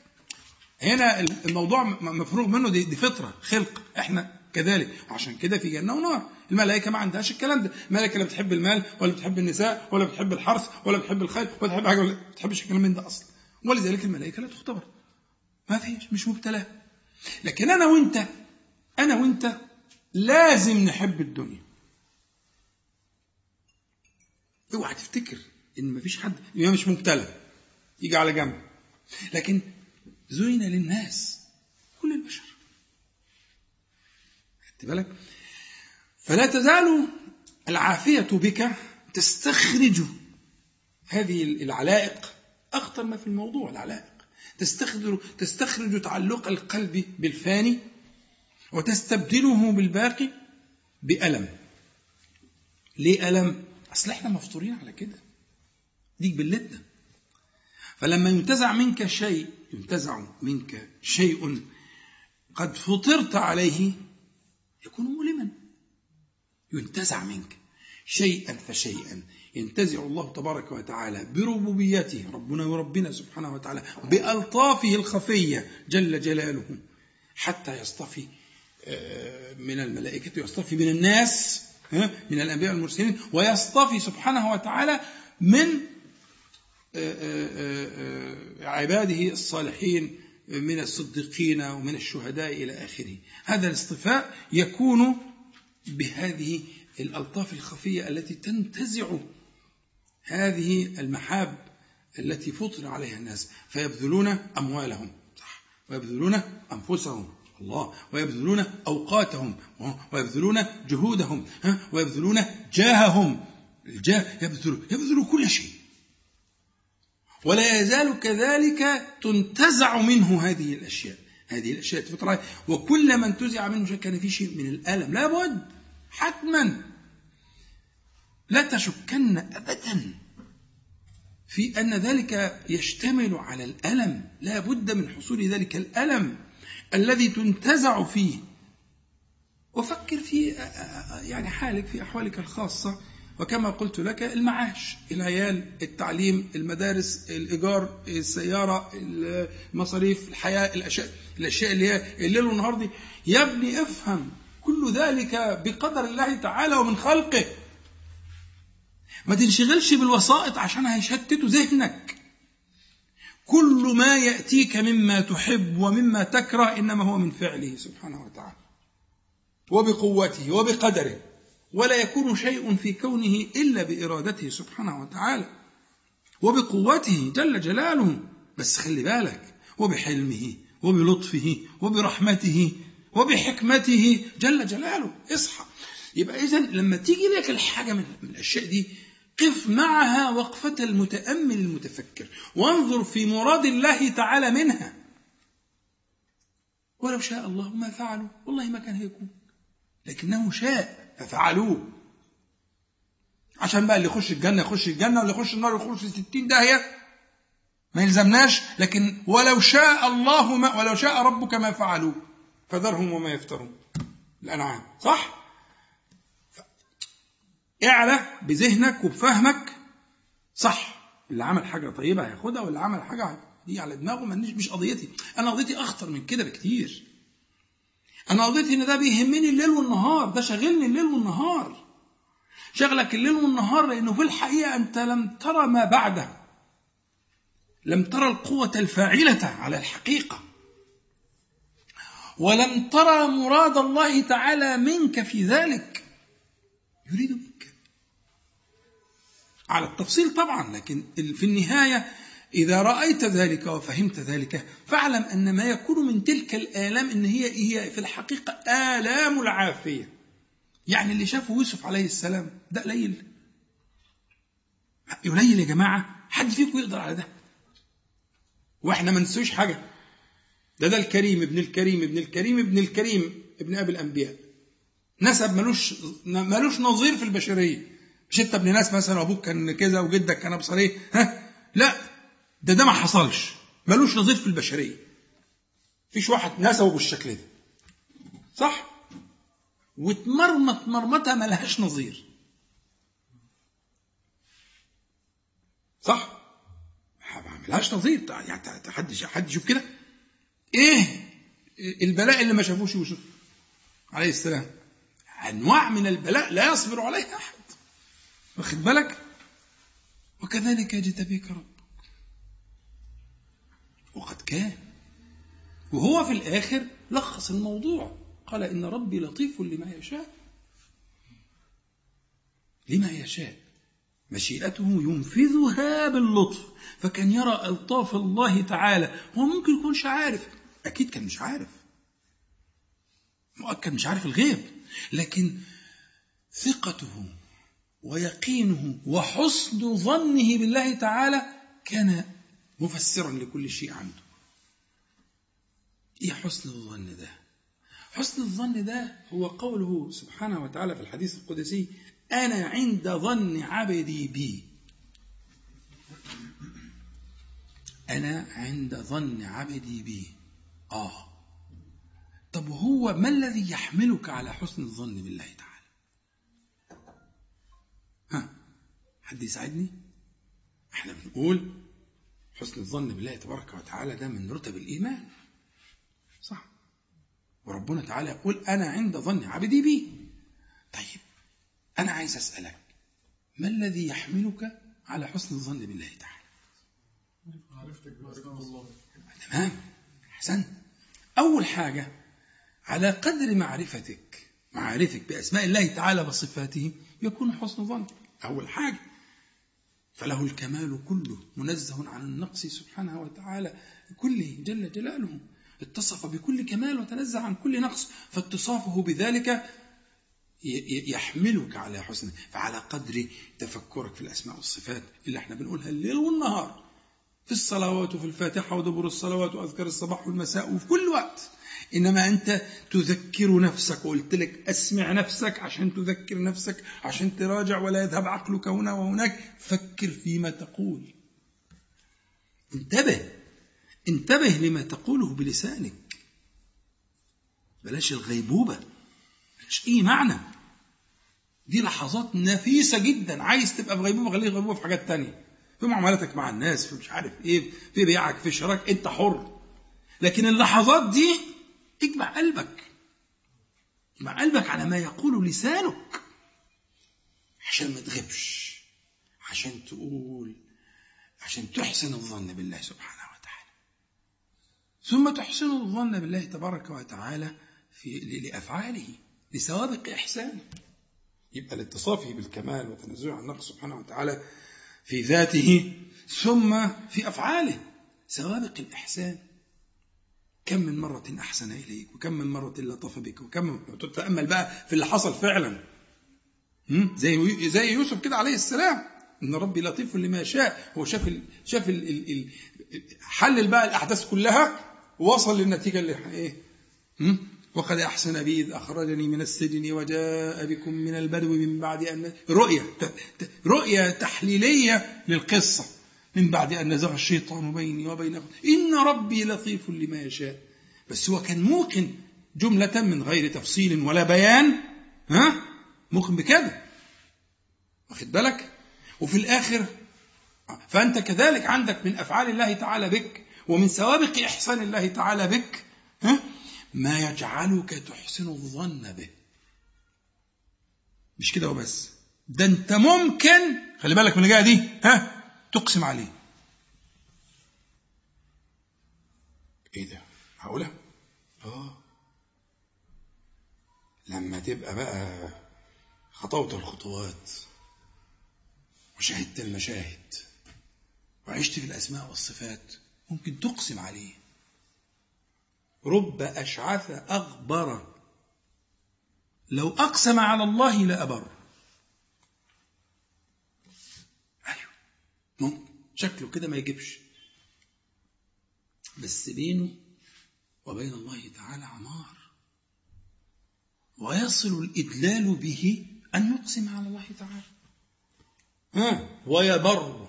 A: هنا الموضوع مفروغ منه دي, دي فطرة خلق. إحنا كذلك. عشان كده في جنة ونار. الملائكة ما عندهاش الكلام ده. الملائكة لا بتحب المال ولا بتحب النساء ولا بتحب الحرث ولا بتحب الخير ولا بتحب حاجة ولا بتحبش الكلام من ده أصلا. ولذلك الملائكة لا تختبر. ما فيش مش مبتلاه لكن أنا وأنت أنا وأنت لازم نحب الدنيا. اوعى تفتكر إن مفيش حد يبقى مش مبتلى. يجي على جنب. لكن زين للناس كل البشر. بالك؟ فلا تزال العافية بك تستخرج هذه العلائق أخطر ما في الموضوع العلائق. تستخرج تستخرج تعلق القلب بالفاني وتستبدله بالباقي بألم. ليه ألم؟ أصل إحنا مفطورين على كده. ديك بلتنا فلما ينتزع منك شيء ينتزع منك شيء قد فطرت عليه يكون مؤلما. ينتزع منك. شيئا فشيئا. ينتزع الله تبارك وتعالى بربوبيته ربنا وربنا سبحانه وتعالى بألطافه الخفية جل جلاله حتى يصطفي آه، من الملائكة ويصطفي من الناس من الأنبياء والمرسلين ويصطفي سبحانه وتعالى من آه، آه، عباده الصالحين من الصديقين ومن الشهداء إلى آخره. هذا الاصطفاء يكون بهذه الألطاف الخفية التي تنتزع هذه المحاب التي فطر عليها الناس. فيبذلون أموالهم. صح. ويبذلون أنفسهم. الله. ويبذلون أوقاتهم. ويبذلون جهودهم. ويبذلون جاههم. الجاه يبذل يبذل كل شيء. ولا يزال كذلك تنتزع منه هذه الأشياء. هذه الأشياء تفطر وكل من انتزع منه كان في شيء من الألم. لابد حتما لا تشكن أبدا في أن ذلك يشتمل على الألم. لا بد من حصول ذلك الألم الذي تنتزع فيه. وفكر في يعني حالك في أحوالك الخاصة. وكما قلت لك المعاش العيال التعليم المدارس الإيجار السيارة المصاريف الحياة الأشياء الأشياء اللي هي الليل والنهار دي. يا ابني افهم كل ذلك بقدر الله تعالى ومن خلقه. ما تنشغلش بالوسائط عشان هيشتتوا ذهنك. كل ما يأتيك مما تحب ومما تكره إنما هو من فعله سبحانه وتعالى. وبقوته وبقدره. ولا يكون شيء في كونه إلا بإرادته سبحانه وتعالى وبقوته جل جلاله. بس خلي بالك وبحلمه وبلطفه وبرحمته وبحكمته جل جلاله. اصحى. يبقى إذا لما تيجي لك الحاجة من الأشياء دي قف معها وقفة المتأمل المتفكر وانظر في مراد الله تعالى منها. ولو شاء الله ما فعلوا والله ما كان هيكون. لكنه شاء. ففعلوه عشان بقى اللي يخش الجنة يخش الجنة واللي يخش النار يخش في ستين داهية. ما يلزمناش لكن ولو شاء الله ما ولو شاء ربك ما فعلوه. فذرهم وما يفترون. الأنعام صح؟ اعلى بذهنك وبفهمك. صح. اللي عمل حاجة طيبة هياخدها واللي عمل حاجة دي على دماغه مش قضيتي. أنا قضيتي أخطر من كده بكتير. أنا قضيتي إن ده بيهمني الليل والنهار ده شاغلني الليل والنهار. شغلك الليل والنهار لأنه في الحقيقة أنت لم ترى ما بعده. لم ترى القوة الفاعلة على الحقيقة. ولم ترى مراد الله تعالى منك في ذلك. يريد منك. على التفصيل طبعا لكن في النهاية إذا رأيت ذلك وفهمت ذلك فاعلم أن ما يكون من تلك الآلام إن هي هي في الحقيقة آلام العافية. يعني اللي شافه يوسف عليه السلام ده قليل. قليل يا جماعة حد فيكم يقدر على ده؟ وإحنا ما نسويش حاجة. ده ده الكريم ابن الكريم ابن الكريم ابن الكريم ابن أبي الأنبياء. نسب ملوش ملوش نظير في البشرية. مش أنت ابن ناس مثلا وابوك كان كذا وجدك كان أبصر إيه؟ ها؟ لا. ده ده ما حصلش. ملوش نظير في البشرية. فيش واحد نسبه بالشكل ده. صح؟ واتمرمط مرمطة ملهاش نظير. صح؟ ملهاش نظير. يعني حد حد يشوف كده؟ إيه؟ البلاء اللي ما شافوش يوسف عليه السلام. أنواع من البلاء لا يصبر عليها أحد. واخد بالك؟ وكذلك يجتبيك ربك. وقد كان. وهو في الآخر لخص الموضوع. قال إن ربي لطيف لما يشاء. لما يشاء. مشيئته ينفذها باللطف. فكان يرى ألطاف الله تعالى. هو ممكن يكونش عارف. أكيد كان مش عارف. مؤكد مش عارف الغيب. لكن ثقته ويقينه وحسن ظنه بالله تعالى كان مفسرا لكل شيء عنده. إيه حسن الظن ده؟ حسن الظن ده هو قوله سبحانه وتعالى في الحديث القدسي أنا عند ظن عبدي بي. أنا عند ظن عبدي بي. آه. طب هو ما الذي يحملك على حسن الظن بالله تعالى؟ ها حد يساعدني؟ إحنا بنقول حسن الظن بالله تبارك وتعالى ده من رتب الإيمان. صح. وربنا تعالى يقول أنا عند ظن عبدي بي. طيب أنا عايز أسألك ما الذي يحملك على حسن الظن بالله تعالى؟ تمام أحسنت. أول حاجة على قدر معرفتك معرفتك بأسماء الله تعالى وصفاته يكون حسن ظن أول حاجة. فله الكمال كله منزه عن النقص سبحانه وتعالى كله جل جلاله. اتصف بكل كمال وتنزه عن كل نقص فاتصافه بذلك يحملك على حسن. فعلى قدر تفكرك في الأسماء والصفات اللي إحنا بنقولها الليل والنهار. في الصلوات وفي الفاتحة ودبر الصلوات وأذكار الصباح والمساء وفي كل وقت. إنما أنت تذكر نفسك. وقلت لك أسمع نفسك عشان تذكر نفسك عشان تراجع ولا يذهب عقلك هنا وهناك. فكر فيما تقول. انتبه انتبه لما تقوله بلسانك. بلاش الغيبوبة بلاش أي معنى. دي لحظات نفيسة جدا. عايز تبقى في غيبوبة خليك غيبوبة في حاجات تانية. في معاملاتك مع الناس في مش عارف إيه في بيعك في شراك أنت حر. لكن اللحظات دي اجمع قلبك. اجمع قلبك على ما يقول لسانك. عشان ما تغيبش. عشان تقول عشان تحسن الظن بالله سبحانه وتعالى. ثم تحسن الظن بالله تبارك وتعالى في لأفعاله. لسوابق إحسانه. يبقى لاتصافه بالكمال وتنزهه عن النقص سبحانه وتعالى في ذاته ثم في أفعاله. سوابق الإحسان. كم من مرة أحسن إليك وكم من مرة لطف بك وكم تتأمل بقى في اللي حصل فعلا. زي زي يوسف كده عليه السلام. إن ربي لطيف لما شاء. هو شاف ال شاف ال ال ال حلل بقى الأحداث كلها ووصل للنتيجة اللي إيه؟ وقد أحسن بي إذ أخرجني من السجن وجاء بكم من البدو من بعد أن رؤية رؤية تحليلية للقصة. من بعد أن نزغ الشيطان بيني وبينكم إن ربي لطيف لما يشاء. بس هو كان موقن جملة من غير تفصيل ولا بيان. ها؟ موقن بكده واخد بالك؟ وفي الآخر فأنت كذلك عندك من أفعال الله تعالى بك ومن سوابق إحسان الله تعالى بك ها؟ ما يجعلك تحسن الظن به. مش كده وبس. ده أنت ممكن خلي بالك من الجايه دي ها؟ تقسم عليه. إيه ده؟ معقوله آه. لما تبقى بقى خطوت الخطوات وشهدت المشاهد وعشت في الأسماء والصفات ممكن تقسم عليه. رب أشعث أغبر. لو أقسم على الله لأبر. ممكن شكله كده ما يجيبش. بس بينه وبين الله تعالى عمار. ويصل الإدلال به أن يقسم على الله تعالى. ها ويبر.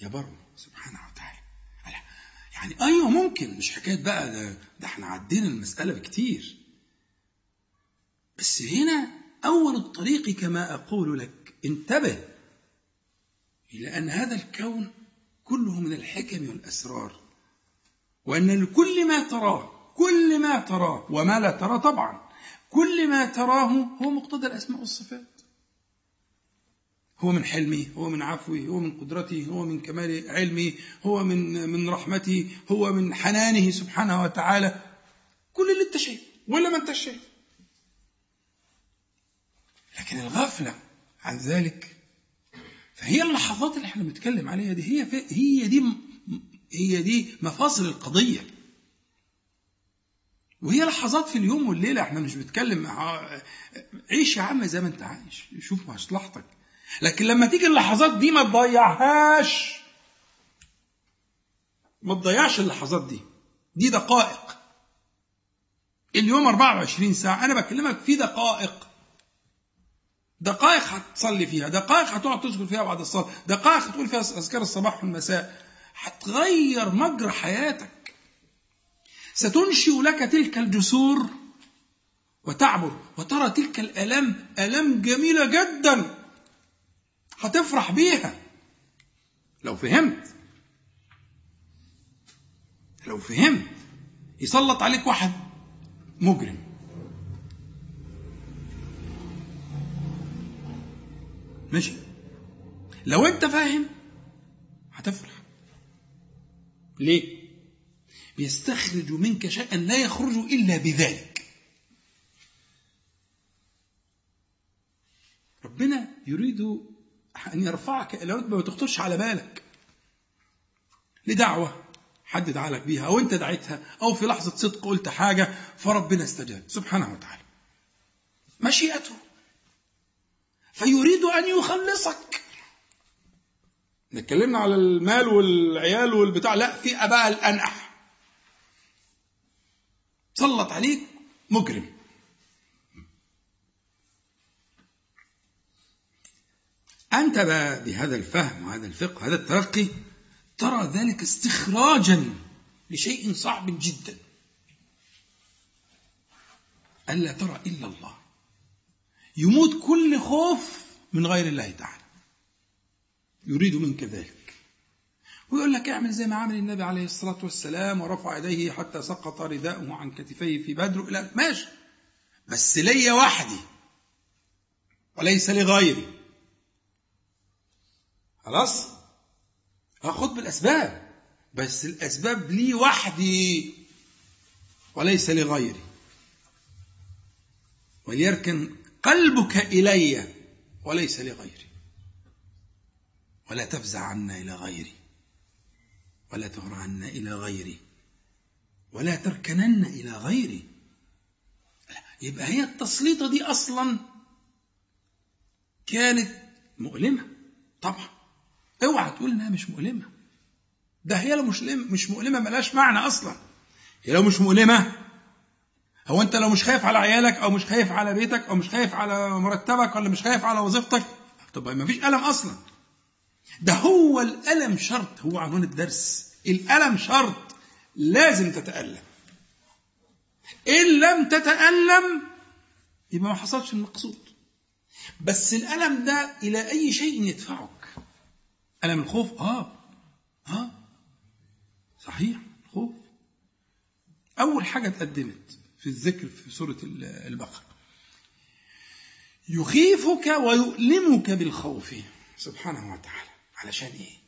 A: يبر سبحانه وتعالى. يعني أيوه ممكن. مش حكاية بقى ده, ده إحنا عدينا المسألة بكتير. بس هنا أول الطريق كما أقول لك انتبه. إلى أن هذا الكون كله من الحكم والأسرار وأن لكل ما تراه كل ما تراه وما لا ترى طبعا كل ما تراه هو مقتضى الأسماء والصفات. هو من حلمه هو من عفوه هو من قدرته هو من كمال علمه هو من من رحمته هو من حنانه سبحانه وتعالى. كل اللي انت شايفه ولا ما انت شايف لكن الغفلة عن ذلك فهي اللحظات اللي إحنا بنتكلم عليها دي هي هي دي هي دي مفاصل القضية. وهي لحظات في اليوم والليلة إحنا مش بنتكلم عيش يا عم زي ما انت عايش شوف مصلحتك. لكن لما تيجي اللحظات دي ما تضيعهاش. ما تضيعش اللحظات دي. دي دقائق. اليوم 24 ساعة أنا بكلمك في دقائق. دقائق هتصلي فيها دقائق هتقعد تذكر فيها بعد الصلاة دقائق هتقول فيها أذكار الصباح والمساء. هتغير مجرى حياتك. ستنشئ لك تلك الجسور وتعبر وترى تلك الآلام آلام جميلة جدا. هتفرح بيها. لو فهمت. لو فهمت. يسلط عليك واحد مجرم. ماشي. لو انت فاهم هتفرح. ليه؟ يستخرج منك شيئا لا يخرج إلا بذلك. ربنا يريد أن يرفعك إلى رتبة ما تخطرش على بالك. لدعوة حد دعالك بيها أو أنت دعيتها أو في لحظة صدق قلت حاجة فربنا استجاب. سبحانه وتعالى. مشيئته. فيريد أن يخلصك. اتكلمنا على المال والعيال والبتاع لا في أباء الأنح سلط عليك مجرم. أنت بقى بهذا الفهم وهذا الفقه هذا الترقي ترى ذلك استخراجا لشيء صعب جدا. ألا ترى إلا الله. يموت كل خوف من غير الله تعالى. يريد منك ذلك. ويقول لك اعمل زي ما عمل النبي عليه الصلاة والسلام ورفع يديه حتى سقط رداءه عن كتفيه في بدر لا ماشي. بس ليا وحدي. وليس لغيري. خلاص؟ هاخد بالأسباب. بس الأسباب لي وحدي. وليس لغيري. وليركن قلبك إلي وليس لغيري. ولا تفزع عنا إلى غيري. ولا تهر عنا إلى غيري. ولا تركنن إلى غيري. يبقى هي التسليطة دي أصلا كانت مؤلمة. طبعا. اوعى تقول إنها مش مؤلمة. ده هي لو مش مش مؤلمة ملهاش معنى أصلا. هي لو مش مؤلمة هو انت لو مش خايف على عيالك أو مش خايف على بيتك أو مش خايف على مرتبك ولا مش خايف على وظيفتك طب ما فيش ألم أصلا. ده هو الألم شرط هو عنوان الدرس. الألم شرط لازم تتألم. إن لم تتألم يبقى ما حصلش المقصود بس الألم ده إلى أي شيء يدفعك. ألم الخوف؟ آه. آه. صحيح الخوف. أول حاجة اتقدمت. في الذكر في سورة البقرة. يخيفك ويؤلمك بالخوف. سبحانه وتعالى. علشان إيه؟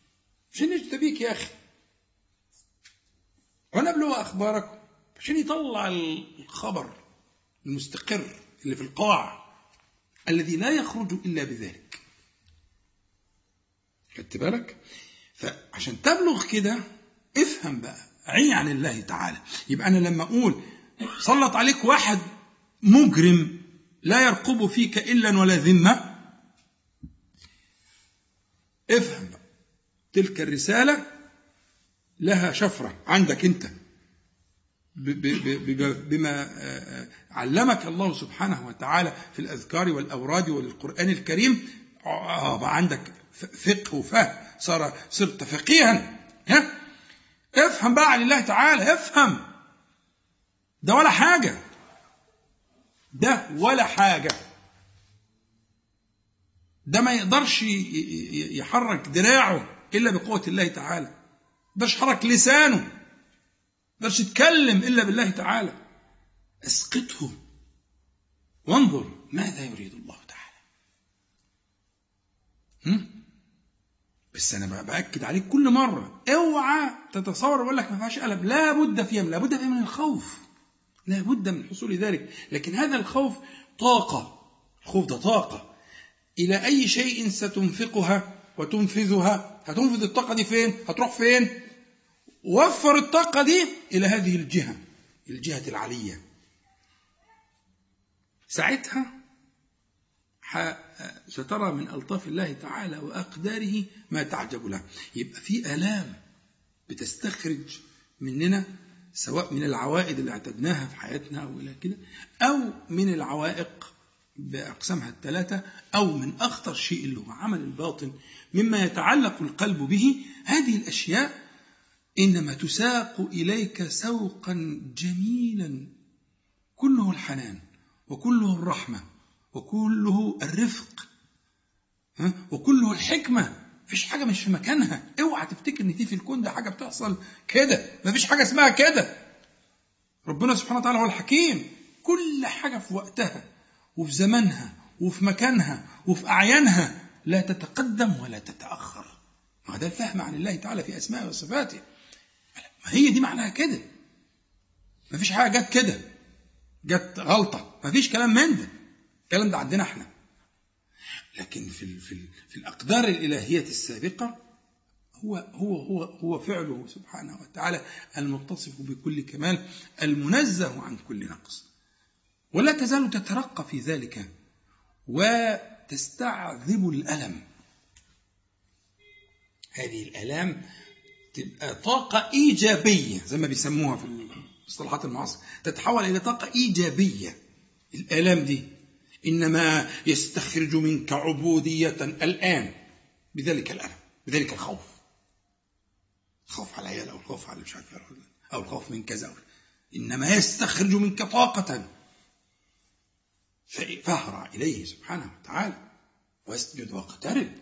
A: عشان يجتبيك يا أخي. ونبلو أخباركم. عشان يطلع الخبر المستقر اللي في القاع. الذي لا يخرج إلا بذلك. خدت بالك؟ فعشان تبلغ كده افهم بقى. عي عن الله تعالى. يبقى أنا لما أقول سلط عليك واحد مجرم لا يرقب فيك إلا ولا ذمة. افهم بقى. تلك الرسالة لها شفرة عندك أنت. بما علمك الله سبحانه وتعالى في الأذكار والأوراد والقرآن الكريم. آه بقى عندك فقه وفهم صار صرت فقيها. ها؟ افهم بقى عن الله تعالى افهم. ده ولا حاجة. ده ولا حاجة. ده ما يقدرش يحرك دراعه إلا بقوة الله تعالى. ده يحرك لسانه. ده يتكلم إلا بالله تعالى. اسقطه. وانظر ماذا يريد الله تعالى؟ بس أنا بأكد عليك كل مرة. اوعى تتصور بقول لك ما فيهاش قلب لا بد فيها لا بد فيها من الخوف. لا بد من حصول ذلك. لكن هذا الخوف طاقة الخوف ده طاقة. إلى أي شيء ستنفقها وتنفذها؟ هتنفذ الطاقة دي فين؟ هتروح فين؟ وفر الطاقة دي إلى هذه الجهة الجهة العلية. ساعتها سترى من ألطاف الله تعالى وأقداره ما تعجب له. يبقى في آلام بتستخرج مننا سواء من العوائد اللي اعتدناها في حياتنا أو إلى كده أو من العوائق بأقسامها الثلاثة أو من أخطر شيء اللي هو عمل الباطن مما يتعلق القلب به هذه الأشياء إنما تساق إليك سوقا جميلا. كله الحنان وكله الرحمة وكله الرفق وكله الحكمة. مفيش حاجة مش في مكانها. اوعى تفتكر إن دي في الكون ده حاجة بتحصل كده. مفيش حاجة اسمها كده. ربنا سبحانه وتعالى هو الحكيم. كل حاجة في وقتها وفي زمنها وفي مكانها وفي أعيانها لا تتقدم ولا تتأخر. ما ده الفهم عن الله تعالى في أسمائه وصفاته. ما هي دي معناها كده. مفيش حاجة جت كده. جت غلطة. مفيش كلام من ده. الكلام ده عندنا إحنا. لكن في في في الأقدار الإلهية السابقة هو هو هو هو فعله سبحانه وتعالى المتصف بكل كمال المنزه عن كل نقص. ولا تزال تترقى في ذلك وتستعذب الألم. هذه الألام تبقى طاقة إيجابية زي ما بيسموها في المصطلحات المعاصره تتحول إلى طاقة إيجابية. الألام دي إنما يستخرج منك عبودية الآن. بذلك الألم بذلك الخوف. الخوف على العيال أو الخوف على مش عارف أو الخوف من كذا إنما يستخرج منك طاقة. فاهرع إليه سبحانه وتعالى. واسجد واقترب.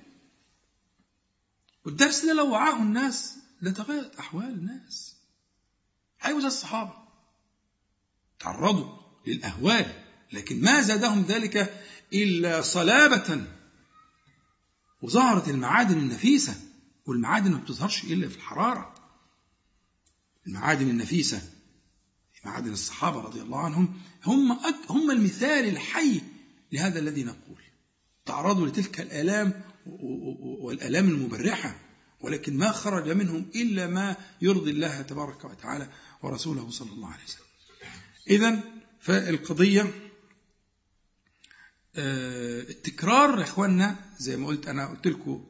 A: والدرس ده لو وعاه الناس لتغيرت أحوال الناس. زي الصحابة تعرضوا للأهوال. لكن ما زادهم ذلك إلا صلابة وظهرت المعادن النفيسة والمعادن ما بتظهرش إلا في الحرارة. المعادن النفيسة معادن الصحابة رضي الله عنهم هم هم المثال الحي لهذا الذي نقول. تعرضوا لتلك الآلام والآلام المبرحة ولكن ما خرج منهم إلا ما يرضي الله تبارك وتعالى ورسوله صلى الله عليه وسلم. إذا فالقضية التكرار يا اخوانا زي ما قلت أنا قلت لكم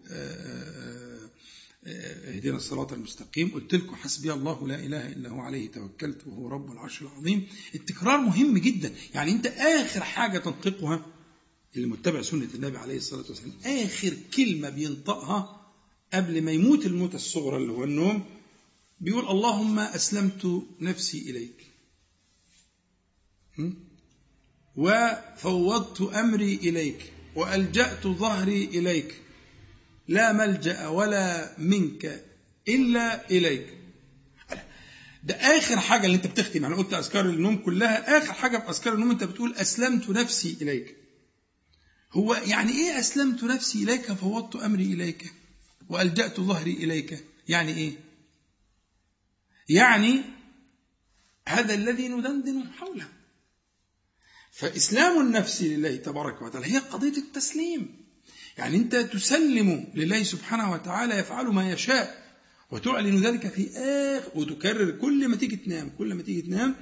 A: اهدنا الصراط المستقيم. قلت لكم حسبي الله لا إله إلا هو عليه توكلت وهو رب العرش العظيم. التكرار مهم جدا. يعني أنت آخر حاجة تنطقها اللي متبع سنة النبي عليه الصلاة والسلام آخر كلمة بينطقها قبل ما يموت الموت الصغرى اللي هو النوم بيقول اللهم أسلمت نفسي إليك. وفوضت أمري إليك وألجأت ظهري إليك. لا ملجأ ولا منك إلا إليك. ده آخر حاجة اللي أنت بتختم أنا قلت أذكار النوم كلها. آخر حاجة في أذكار النوم أنت بتقول أسلمت نفسي إليك. هو يعني إيه أسلمت نفسي إليك؟ فوضت أمري إليك وألجأت ظهري إليك. يعني إيه؟ يعني هذا الذي ندندن حوله. فإسلام النفس لله تبارك وتعالى هي قضية التسليم. يعني أنت تسلم لله سبحانه وتعالى يفعل ما يشاء وتعلن ذلك في آخر وتكرر كل ما تيجي تنام كل ما تيجي تنام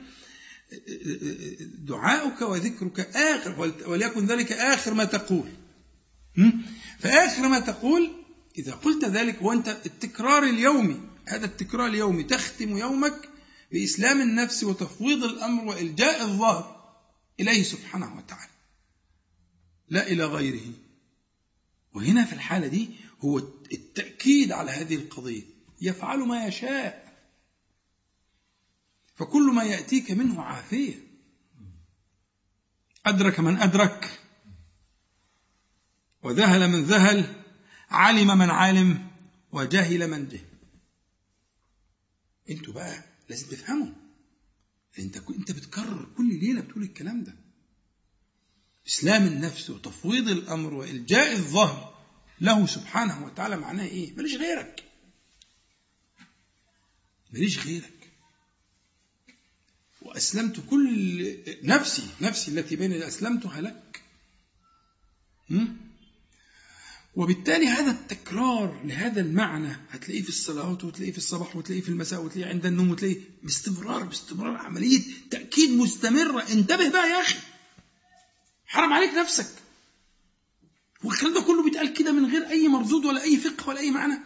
A: دعاؤك وذكرك آخر وليكن ذلك آخر ما تقول. فآخر ما تقول إذا قلت ذلك وأنت التكرار اليومي هذا التكرار اليومي تختم يومك بإسلام النفس وتفويض الأمر وإلجاء الظهر إليه سبحانه وتعالى. لا إلى غيره. وهنا في الحالة دي هو التأكيد على هذه القضية. يفعل ما يشاء. فكل ما يأتيك منه عافية. أدرك من أدرك. وذهل من ذهل. علم من علم. وجهل من جهل. أنتوا بقى لازم تفهموا. انت انت بتكرر كل ليلة بتقول الكلام ده. إسلام النفس وتفويض الأمر وإلجاء الظهر له سبحانه وتعالى معناه إيه؟ ماليش غيرك. ماليش غيرك. وأسلمت كل نفسي نفسي التي بين أسلمتها لك. وبالتالي هذا التكرار لهذا المعنى هتلاقيه في الصلوات وتلاقيه في الصباح وتلاقيه في المساء وتلاقيه عند النوم وتلاقيه باستمرار باستمرار عملية تأكيد مستمرة. انتبه بقى يا أخي. حرام عليك نفسك. والكلام ده كله بيتقال كده من غير أي مردود ولا أي فقه ولا أي معنى.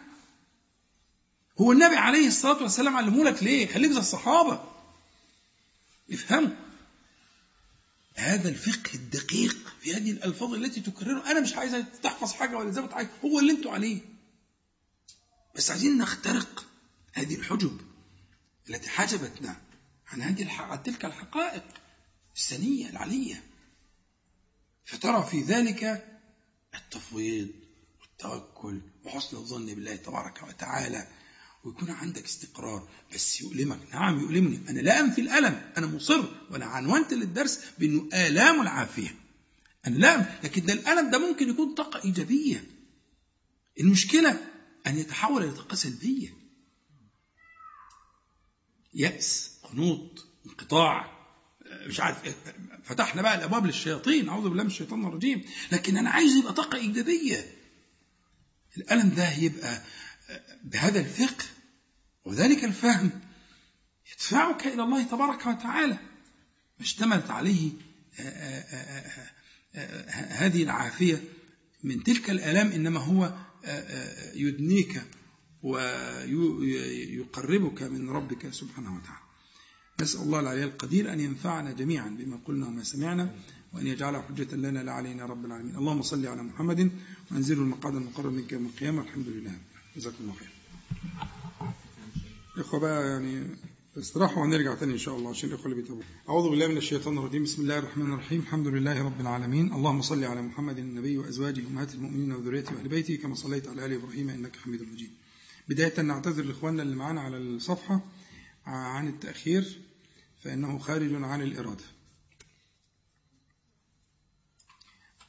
A: هو النبي عليه الصلاة والسلام علمه لك ليه؟ خليك زي الصحابة. افهموا. هذا الفقه الدقيق في هذه الألفاظ التي تكررها أنا مش عايز تحفظ حاجة ولا زي حاجة هو اللي أنتوا عليه. بس عايزين نخترق هذه الحجب التي حجبتنا عن هذه عن تلك الحقائق السنية العلية. فترى في ذلك التفويض والتوكل وحسن الظن بالله تبارك وتعالى. ويكون عندك استقرار. بس يؤلمك. نعم يؤلمني. أنا لا أنفي الألم. أنا مصر وأنا عنونت للدرس بأنه آلام العافية. أنا لا لكن ده الألم ده ممكن يكون طاقة إيجابية. المشكلة أن يتحول إلى طاقة سلبية. يأس قنوط انقطاع. مش عارف. فتحنا بقى الأبواب للشياطين. أعوذ بالله من الشيطان الرجيم. لكن أنا عايز يبقى طاقة إيجابية. الألم ده يبقى بهذا الفقه وذلك الفهم يدفعك إلى الله تبارك وتعالى. ما اشتملت عليه آه، آه، آه، هذه العافية من تلك الآلام إنما هو يدنيك ويقربك من ربك سبحانه وتعالى. نسأل الله العلي القدير أن ينفعنا جميعا بما قلنا وما سمعنا وأن يجعلها حجة لنا لا علينا رب العالمين. اللهم صل على محمد وأنزله المقعد المقرب منك يوم القيامة. الحمد لله. جزاكم الله خير إخوة بقى يعني استراحة ونرجع تاني إن شاء الله عشان الإخوة اللي بيتابعوا. أعوذ بالله من الشيطان الرجيم. بسم الله الرحمن الرحيم. الحمد لله رب العالمين. اللهم صل على محمد النبي وأزواجه أمهات المؤمنين وذريته وأهل بيته. كما صليت على آل إبراهيم إنك حميد مجيد. بداية نعتذر لإخواننا اللي معانا على الصفحة عن التأخير فإنه خارج عن الإرادة.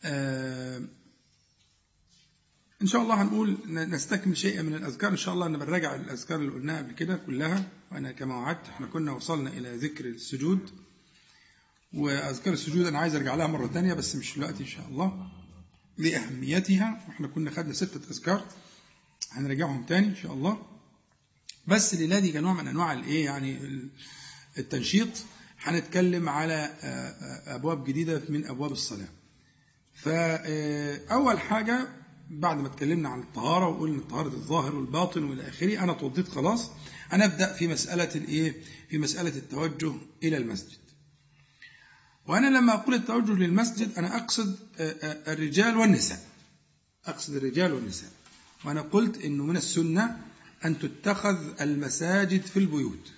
A: آه إن شاء الله هنقول نستكمل شيئا من الأذكار. إن شاء الله بنراجع الأذكار اللي قلناها قبل كده كلها وأنا كما وعدت إحنا كنا وصلنا إلى ذكر السجود. وأذكار السجود أنا عايز أرجع لها مرة ثانية بس مش دلوقتي إن شاء الله لأهميتها. وإحنا كنا خدنا ستة أذكار هنراجعهم تاني إن شاء الله. بس الليلة دي كنوع من أنواع الإيه يعني التنشيط هنتكلم على أبواب جديدة من أبواب الصلاة. فأول حاجة بعد ما اتكلمنا عن الطهارة وقلنا طهارة الظاهر والباطن والى آخره أنا توضيت خلاص. أبدأ في مسألة الإيه؟ في مسألة التوجه إلى المسجد. وأنا لما أقول التوجه للمسجد أنا أقصد الرجال والنساء. أقصد الرجال والنساء. وأنا قلت إنه من السنة أن تتخذ المساجد في البيوت.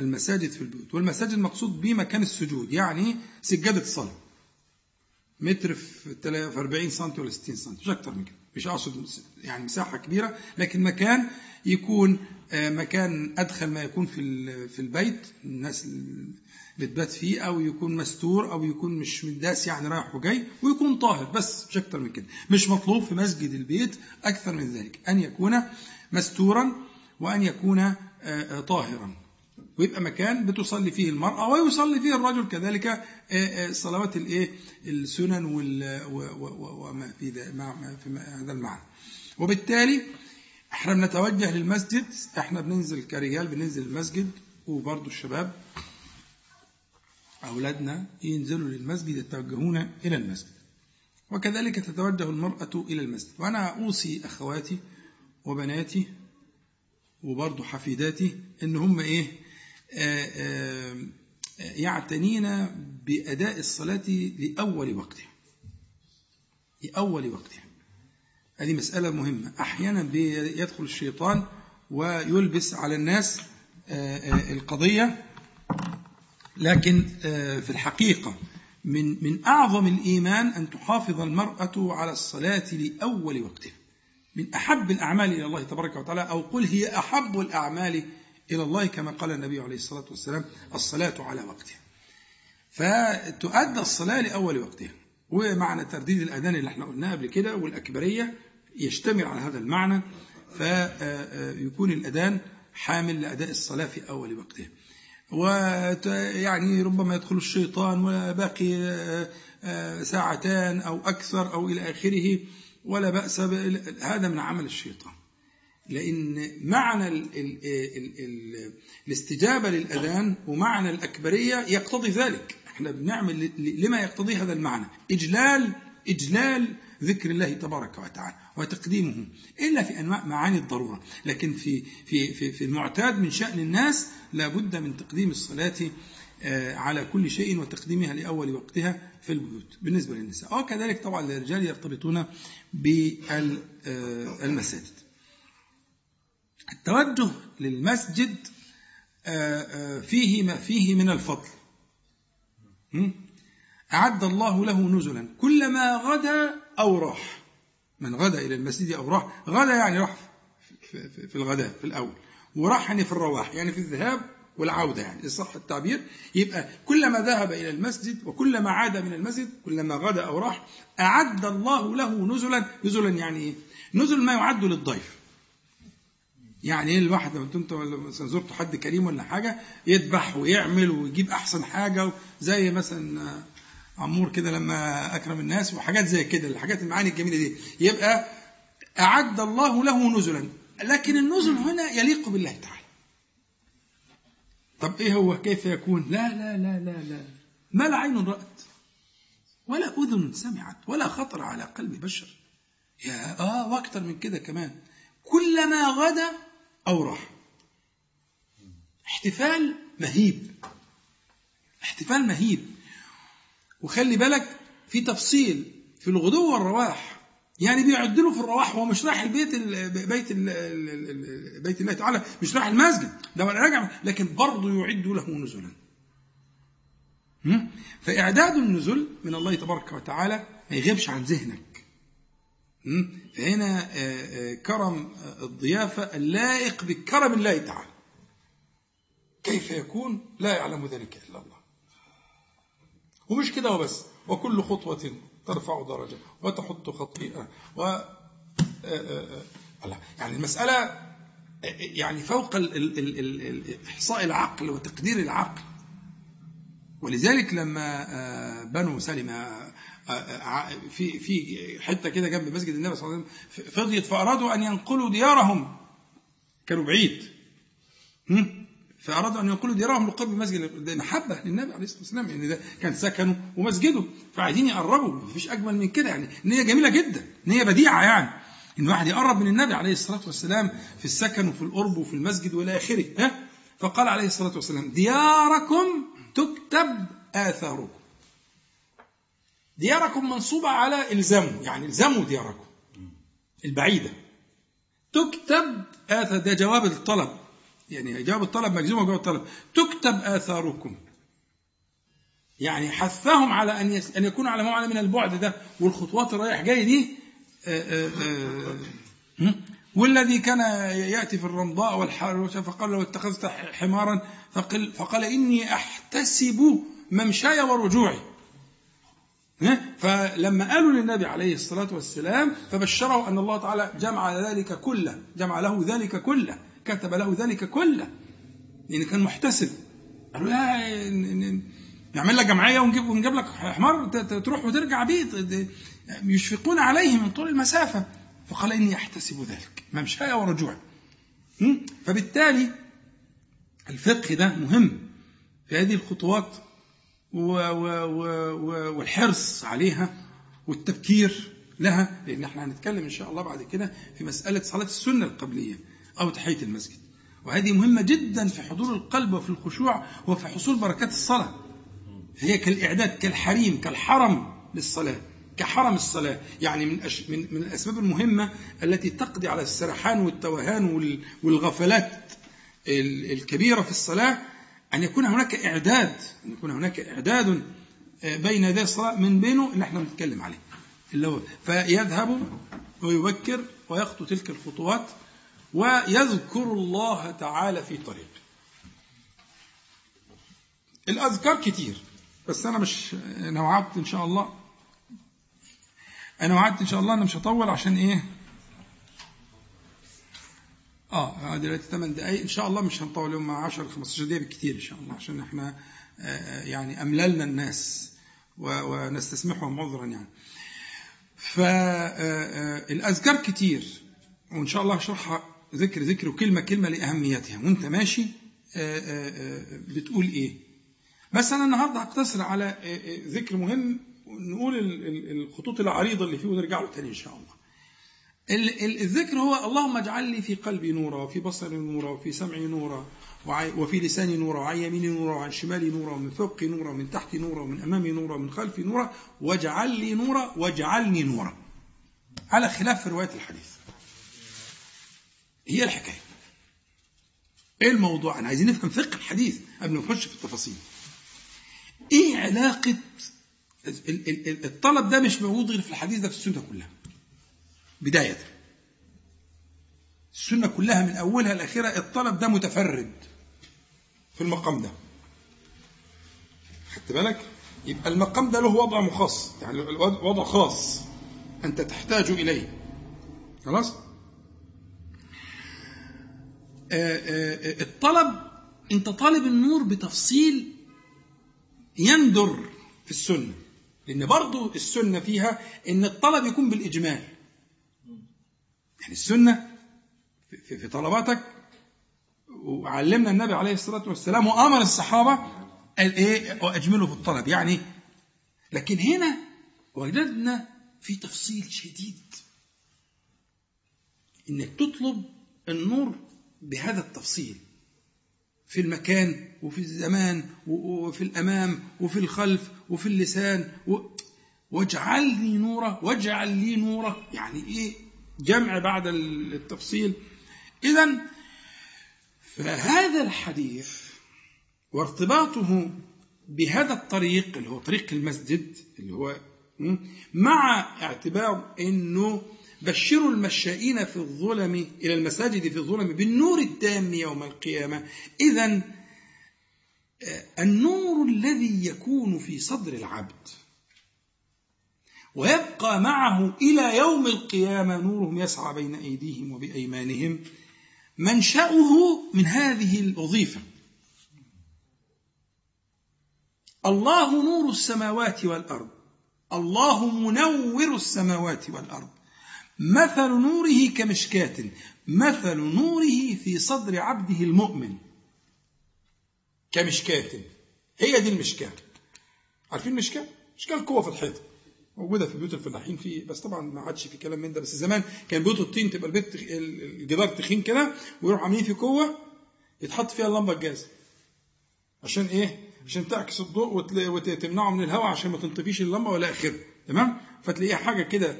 A: المساجد في البيوت. والمساجد مقصود به مكان السجود يعني سجادة الصلاة. متر في 40 سم ولا 60 سم مش أكتر من كده. مش أقصد يعني مساحة كبيرة لكن مكان يكون آه، مكان أدخل ما يكون في في البيت الناس بتبات فيه أو يكون مستور أو يكون مش مداس يعني رايح وجاي ويكون طاهر بس مش أكتر من كده. مش مطلوب في مسجد البيت أكثر من ذلك. أن يكون مستورا وأن يكون آه، آه، طاهرا. ويبقى مكان بتصلي فيه المرأة ويصلي فيه الرجل. كذلك صلوات الايه؟ السنن وما في هذا المعنى. وبالتالي إحنا بنتوجه للمسجد. إحنا بننزل كرجال بننزل المسجد وبرضه الشباب أولادنا ينزلوا للمسجد يتوجهون إلى المسجد. وكذلك تتوجه المرأة إلى المسجد. وأنا أوصي أخواتي وبناتي وبرضه حفيداتي إن هم إيه؟ يعتنين بأداء الصلاة لأول وقتها لأول وقتها هذه مسألة مهمة. أحيانا يدخل الشيطان ويلبس على الناس القضية. لكن في الحقيقة من من أعظم الإيمان أن تحافظ المرأة على الصلاة لأول وقتها من أحب الأعمال إلى الله تبارك وتعالى أو قل هي أحب الأعمال إلى الله كما قال النبي عليه الصلاة والسلام الصلاة على وقتها. فتؤدى الصلاة لأول وقتها. ومعنى ترديد الأذان اللي إحنا قلناه قبل كده والأكبرية يشتمل على هذا المعنى فيكون الأذان حامل لأداء الصلاة في أول وقتها. ويعني ربما يدخل الشيطان وباقي ساعتان أو أكثر أو إلى آخره ولا بأس هذا من عمل الشيطان. لأن معنى ال ال ال ال الاستجابة للأذان ومعنى الأكبرية يقتضي ذلك. إحنا بنعمل لما يقتضي هذا المعنى. إجلال إجلال ذكر الله تبارك وتعالى وتقديمه إلا في أنواع معاني الضرورة. لكن في, في, في, في المعتاد من شأن الناس لا بد من تقديم الصلاة على كل شيء وتقديمها لأول وقتها في البيوت بالنسبة للنساء. وكذلك طبعا الرجال يرتبطون بالمساجد التوجه للمسجد فيه ما فيه من الفضل. أعد الله له نزلا. كلما غدا أو راح من غدا إلى المسجد أو راح غدا يعني راح في الغداء في الأول. وراح يعني في الرواح يعني في الذهاب والعودة يعني. صح التعبير يبقى كلما ذهب إلى المسجد وكلما عاد من المسجد كلما غدا أو راح أعد الله له نزلا. نزلا يعني إيه؟ نزل ما يعد للضيف. يعني إيه الواحد لما أنت مثلا زرت حد كريم ولا حاجة يذبح ويعمل ويجيب أحسن حاجة زي مثلا عمور كده لما أكرم الناس وحاجات زي كده الحاجات المعاني الجميلة دي. يبقى أعد الله له نزلا. لكن النزل هنا يليق بالله تعالى. طب إيه هو؟ كيف يكون؟ لا لا لا لا لا. ما لا عين رأت ولا أذن سمعت ولا خطر على قلب بشر. يا آه وأكثر من كده كمان. كلما غدا أو راح احتفال مهيب. احتفال مهيب. وخلي بالك في تفصيل في الغدو والرواح. يعني بيعد له في الرواح هو مش رايح البيت ال بيت بيت الله تعالى مش رايح المسجد. ده راجع لكن برضه يعد له نزلا. فإعداد النزل من الله تبارك وتعالى ما يغيبش عن ذهنك. فهنا كرم الضيافة اللائق بكرم الله تعالى. كيف يكون؟ لا يعلم ذلك إلا الله. ومش كده وبس. وكل خطوة ترفع درجة وتحط خطيئة و يعني المسألة يعني فوق إحصاء العقل وتقدير العقل. ولذلك لما بنو سلمة في في حتة كده جنب مسجد النبي صلى الله عليه وسلم فضيت فأرادوا أن ينقلوا ديارهم. كانوا بعيد. فأرادوا أن ينقلوا ديارهم لقرب مسجد محبه للنبي عليه الصلاة والسلام يعني ده كان سكنه ومسجده. فعايزين يقربوا. مفيش أجمل من كده يعني نية جميلة جدا نية بديعة يعني. إن واحد يقرب من النبي عليه الصلاة والسلام في السكن وفي القرب وفي المسجد والى آخره فقال عليه الصلاة والسلام دياركم تكتب آثاركم. دياركم منصوبة على إلزامه يعني إلزموا دياركم البعيدة. تكتب آثار ده جواب الطلب يعني جواب الطلب مجزوم جواب الطلب. تكتب آثاركم. يعني حثهم على أن أن يكونوا على موعد من البعد ده والخطوات الرايح جاي دي آه، آه، والذي كان يأتي في الرمضاء والحار فقال لو اتخذت حمارا فقل فقال إني أحتسب ممشاي ورجوعي. فلما قالوا للنبي عليه الصلاة والسلام فبشره أن الله تعالى جمع ذلك كله جمع له ذلك كله كتب له ذلك كله. لأن كان محتسب. قالوا لا نعمل لك جمعية ونجيب ونجيب لك حمار تروح وترجع بيه يشفقون عليه من طول المسافة. فقال إني أحتسب ذلك. ممشاي ورجوعي فبالتالي الفقه ده مهم في هذه الخطوات. والحرص عليها والتبكير لها لأن إحنا هنتكلم إن شاء الله بعد كده في مسألة صلاة السنة القبلية أو تحية المسجد. وهذه مهمة جدا في حضور القلب وفي الخشوع وفي حصول بركات الصلاة. هي كالإعداد كالحريم كالحرم للصلاة كحرم الصلاة. يعني من, أش... من من الأسباب المهمة التي تقضي على السرحان والتوهان والغفلات الكبيرة في الصلاة أن يكون هناك إعداد أن يكون هناك إعداد آه، بين يدي الصلاة من بينه اللي إحنا بنتكلم عليه. اللي هو فيذهب ويبكر ويخطو تلك الخطوات ويذكر الله تعالى في طريق. الأذكار كتير بس أنا مش أنا وعدت إن شاء الله أنا وعدت إن شاء الله أنا مش هطول عشان إيه؟ آه دلوقتي 8 دقائق إن شاء الله مش هنطول يوم 10 15 دقيقة بالكثير إن شاء الله عشان إحنا آه، يعني أمللنا الناس ونستسمحهم عذرا يعني. فالاذكار آه، آه، كتير وإن شاء الله هشرحها ذكر ذكر وكلمة كلمة لأهميتها. وأنت ماشي بتقول إيه؟ بس أنا النهارده هقتصر على ذكر مهم نقول الخطوط العريضة اللي فيه ونرجع له تاني إن شاء الله. الذكر هو اللهم اجعل لي في قلبي نورا وفي بصري نورا وفي سمعي نورا وفي لساني نورا وعن يميني نورا وعن شمالي نورا ومن فوقي نورا ومن تحتي نورا ومن أمامي نورا ومن خلفي نورا واجعل لي نورا واجعلني نورا. على خلاف في رواية الحديث. هي الحكاية. إيه الموضوع؟ أنا عايزين نفهم فقه الحديث. قبل ما نخش في التفاصيل. إيه علاقة الطلب ده مش موجود غير في الحديث ده في السنة كلها. بداية. السنة كلها من أولها لآخرها الطلب ده متفرد في المقام ده. خدت بالك؟ يبقى المقام ده له وضع مخصص يعني وضع خاص أنت تحتاج إليه. خلاص؟ آه، آه، الطلب أنت طالب النور بتفصيل يندر في السنة لأن برضو السنة فيها أن الطلب يكون بالإجمال. يعني السنة في طلباتك وعلمنا النبي عليه الصلاة والسلام وأمر الصحابة قال إيه وأجملوا في الطلب. يعني لكن هنا وجدنا في تفصيل شديد إنك تطلب النور بهذا التفصيل في المكان وفي الزمان وفي الأمام وفي الخلف وفي اللسان واجعل لي نورا واجعل لي نورا يعني إيه؟ جمع بعد التفصيل. إذا فهذا الحديث وارتباطه بهذا الطريق اللي هو طريق المسجد اللي هو مع اعتبار إنه بشروا المشائين في الظلم إلى المساجد في الظلم بالنور التام يوم القيامة. اذا آه، النور الذي يكون في صدر العبد. ويبقى معه إلى يوم القيامة نورهم يسعى بين أيديهم وبأيمانهم. منشأه من هذه الوظيفة. الله نور السماوات والأرض. الله منور السماوات والأرض. مثل نوره كمشكاة. مثل نوره في صدر عبده المؤمن. كمشكاة. هي دي المشكاة. عارفين المشكاة؟ مشكاة القوة في الحيط موجودة في بيوت الفلاحين في بس طبعا ما عادش في كلام من ده بس زمان كان بيوت الطين تبقى البيت الجدار تخين كده ويروح عاملين فيه قوة يتحط فيها اللمبة الجاز. عشان إيه؟ عشان تعكس الضوء وتمنعه من الهواء عشان ما تنطفيش اللمبة ولا اخره تمام؟ فتلاقيها حاجة كده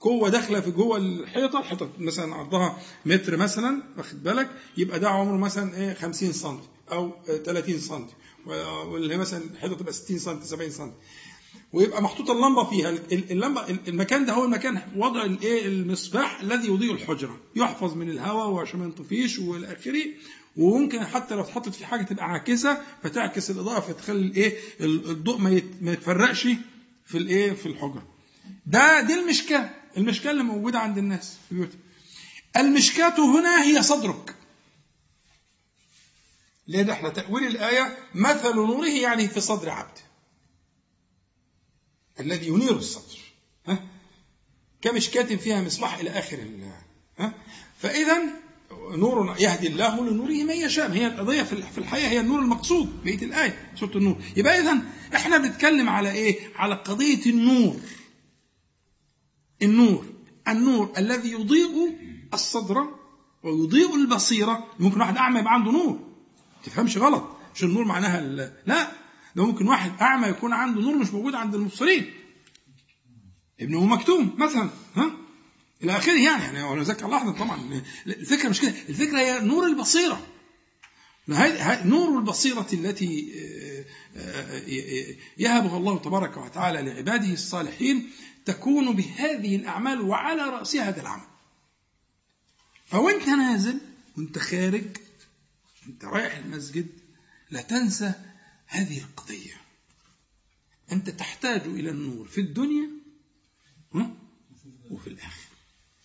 A: قوة داخلة في جوه الحيطة الحيطه مثلا عرضها متر مثلا واخد بالك؟ يبقى ده عمره مثلا إيه؟ 50 سم أو 30 سم واللي مثلا الحيطة تبقى 60 سم 70 سم ويبقى محطوطه اللمبة فيها. اللمبه المكان ده هو المكان وضع الايه المصباح الذي يضيء الحجرة. يحفظ من الهواء وعشان ما ينطفيش والى اخره وممكن حتى لو اتحطت في حاجة تبقى عاكسة فتعكس الإضاءة فتخلي الايه الضوء ما يتفرقش في الايه في الحجرة. ده دي المشكاه المشكاه اللي موجودة عند الناس في بيوتهم المشكاه هنا هي صدرك. لأن إحنا تأويل الآية مثل نوره يعني في صدر عبده. الذي ينير الصدر ها؟ كمشكاة فيها مصباح إلى آخر ها؟ فإذا نور يهدي الله لنوره من يشاء. هي القضية في الحقيقة هي النور المقصود بقية الآية سورة النور. يبقى إذا إحنا بنتكلم على إيه؟ على قضية النور. النور النور الذي يضيء الصدر ويضيء البصيرة. ممكن واحد أعمى يبقى عنده نور. تفهمش غلط. مش النور معناها لا. ده ممكن واحد أعمى يكون عنده نور مش موجود عند المبصرين. ابنه مكتوم مثلا ها؟ إلى آخره يعني يعني ولذلك لحظة طبعا. الفكرة مش كده. الفكرة هي نور البصيرة. نور البصيرة التي يهبها الله تبارك وتعالى لعباده الصالحين تكون بهذه الأعمال وعلى رأسها هذا العمل. فوانت نازل وانت خارج انت رايح المسجد لا تنسى هذه القضية. أنت تحتاج إلى النور في الدنيا وفي الآخرة.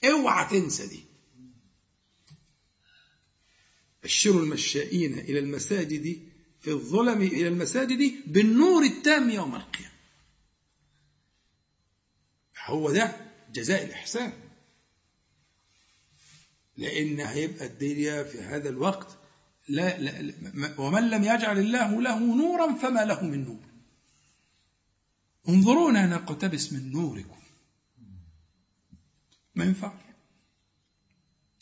A: اوعى تنسى دي. بشروا المشائين إلى المساجد في الظلم إلى المساجد بالنور التام يوم القيامة. هو ده جزاء الإحسان. لأن هيبقى الدنيا في هذا الوقت لا, لا ومن لم يجعل الله له نورا فما له من نور. انظرونا نقتبس من نوركم. ما ينفع؟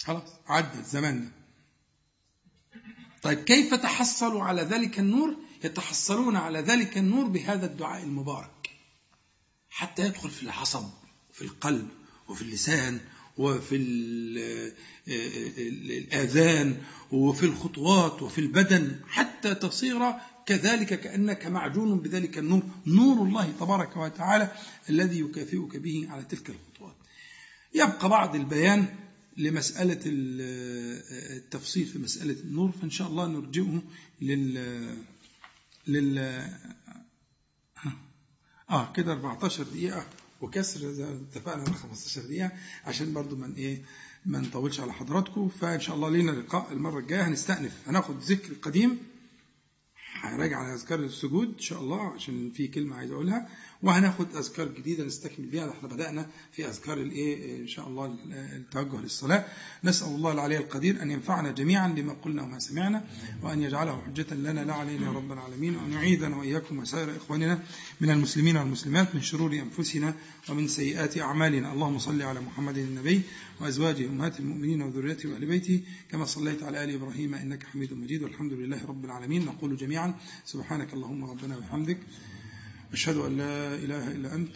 A: خلاص عدى الزمان ده. طيب كيف تحصلوا على ذلك النور؟ يتحصلون على ذلك النور بهذا الدعاء المبارك. حتى يدخل في العصب في القلب وفي اللسان وفي الآذان وفي الخطوات وفي البدن حتى تصير كذلك كأنك معجون بذلك النور. نور الله تبارك وتعالى الذي يكافئك به على تلك الخطوات. يبقى بعض البيان لمسألة التفصيل في مسألة النور فإن شاء الله نرجئه لل لل آه كده 14 دقيقة. وكسر زي اتفقنا على 15 دقيقة عشان برضو من إيه ما نطولش على حضراتكم. فإن شاء الله لينا لقاء المرة الجاية. هنستأنف. هناخد ذكر قديم. هنراجع على أذكار السجود إن شاء الله عشان في كلمة عايز أقولها. وهناخد أذكار جديدة نستكمل بيها. إحنا بدأنا في أذكار الإيه؟ إن شاء الله التوجه للصلاة. نسأل الله العلي القدير أن ينفعنا جميعا بما قلنا وما سمعنا وأن يجعله حجة لنا لا علينا يا رب العالمين وأن يعيذنا وإياكم وسائر إخواننا من المسلمين والمسلمات من شرور أنفسنا ومن سيئات أعمالنا. اللهم صل على محمد النبي وأزواجه أمهات المؤمنين وذريته وأهل بيته كما صليت على آل إبراهيم إنك حميد مجيد. والحمد لله رب العالمين. نقول جميعا سبحانك اللهم ربنا وبحمدك. أشهد أن لا إله إلا أنت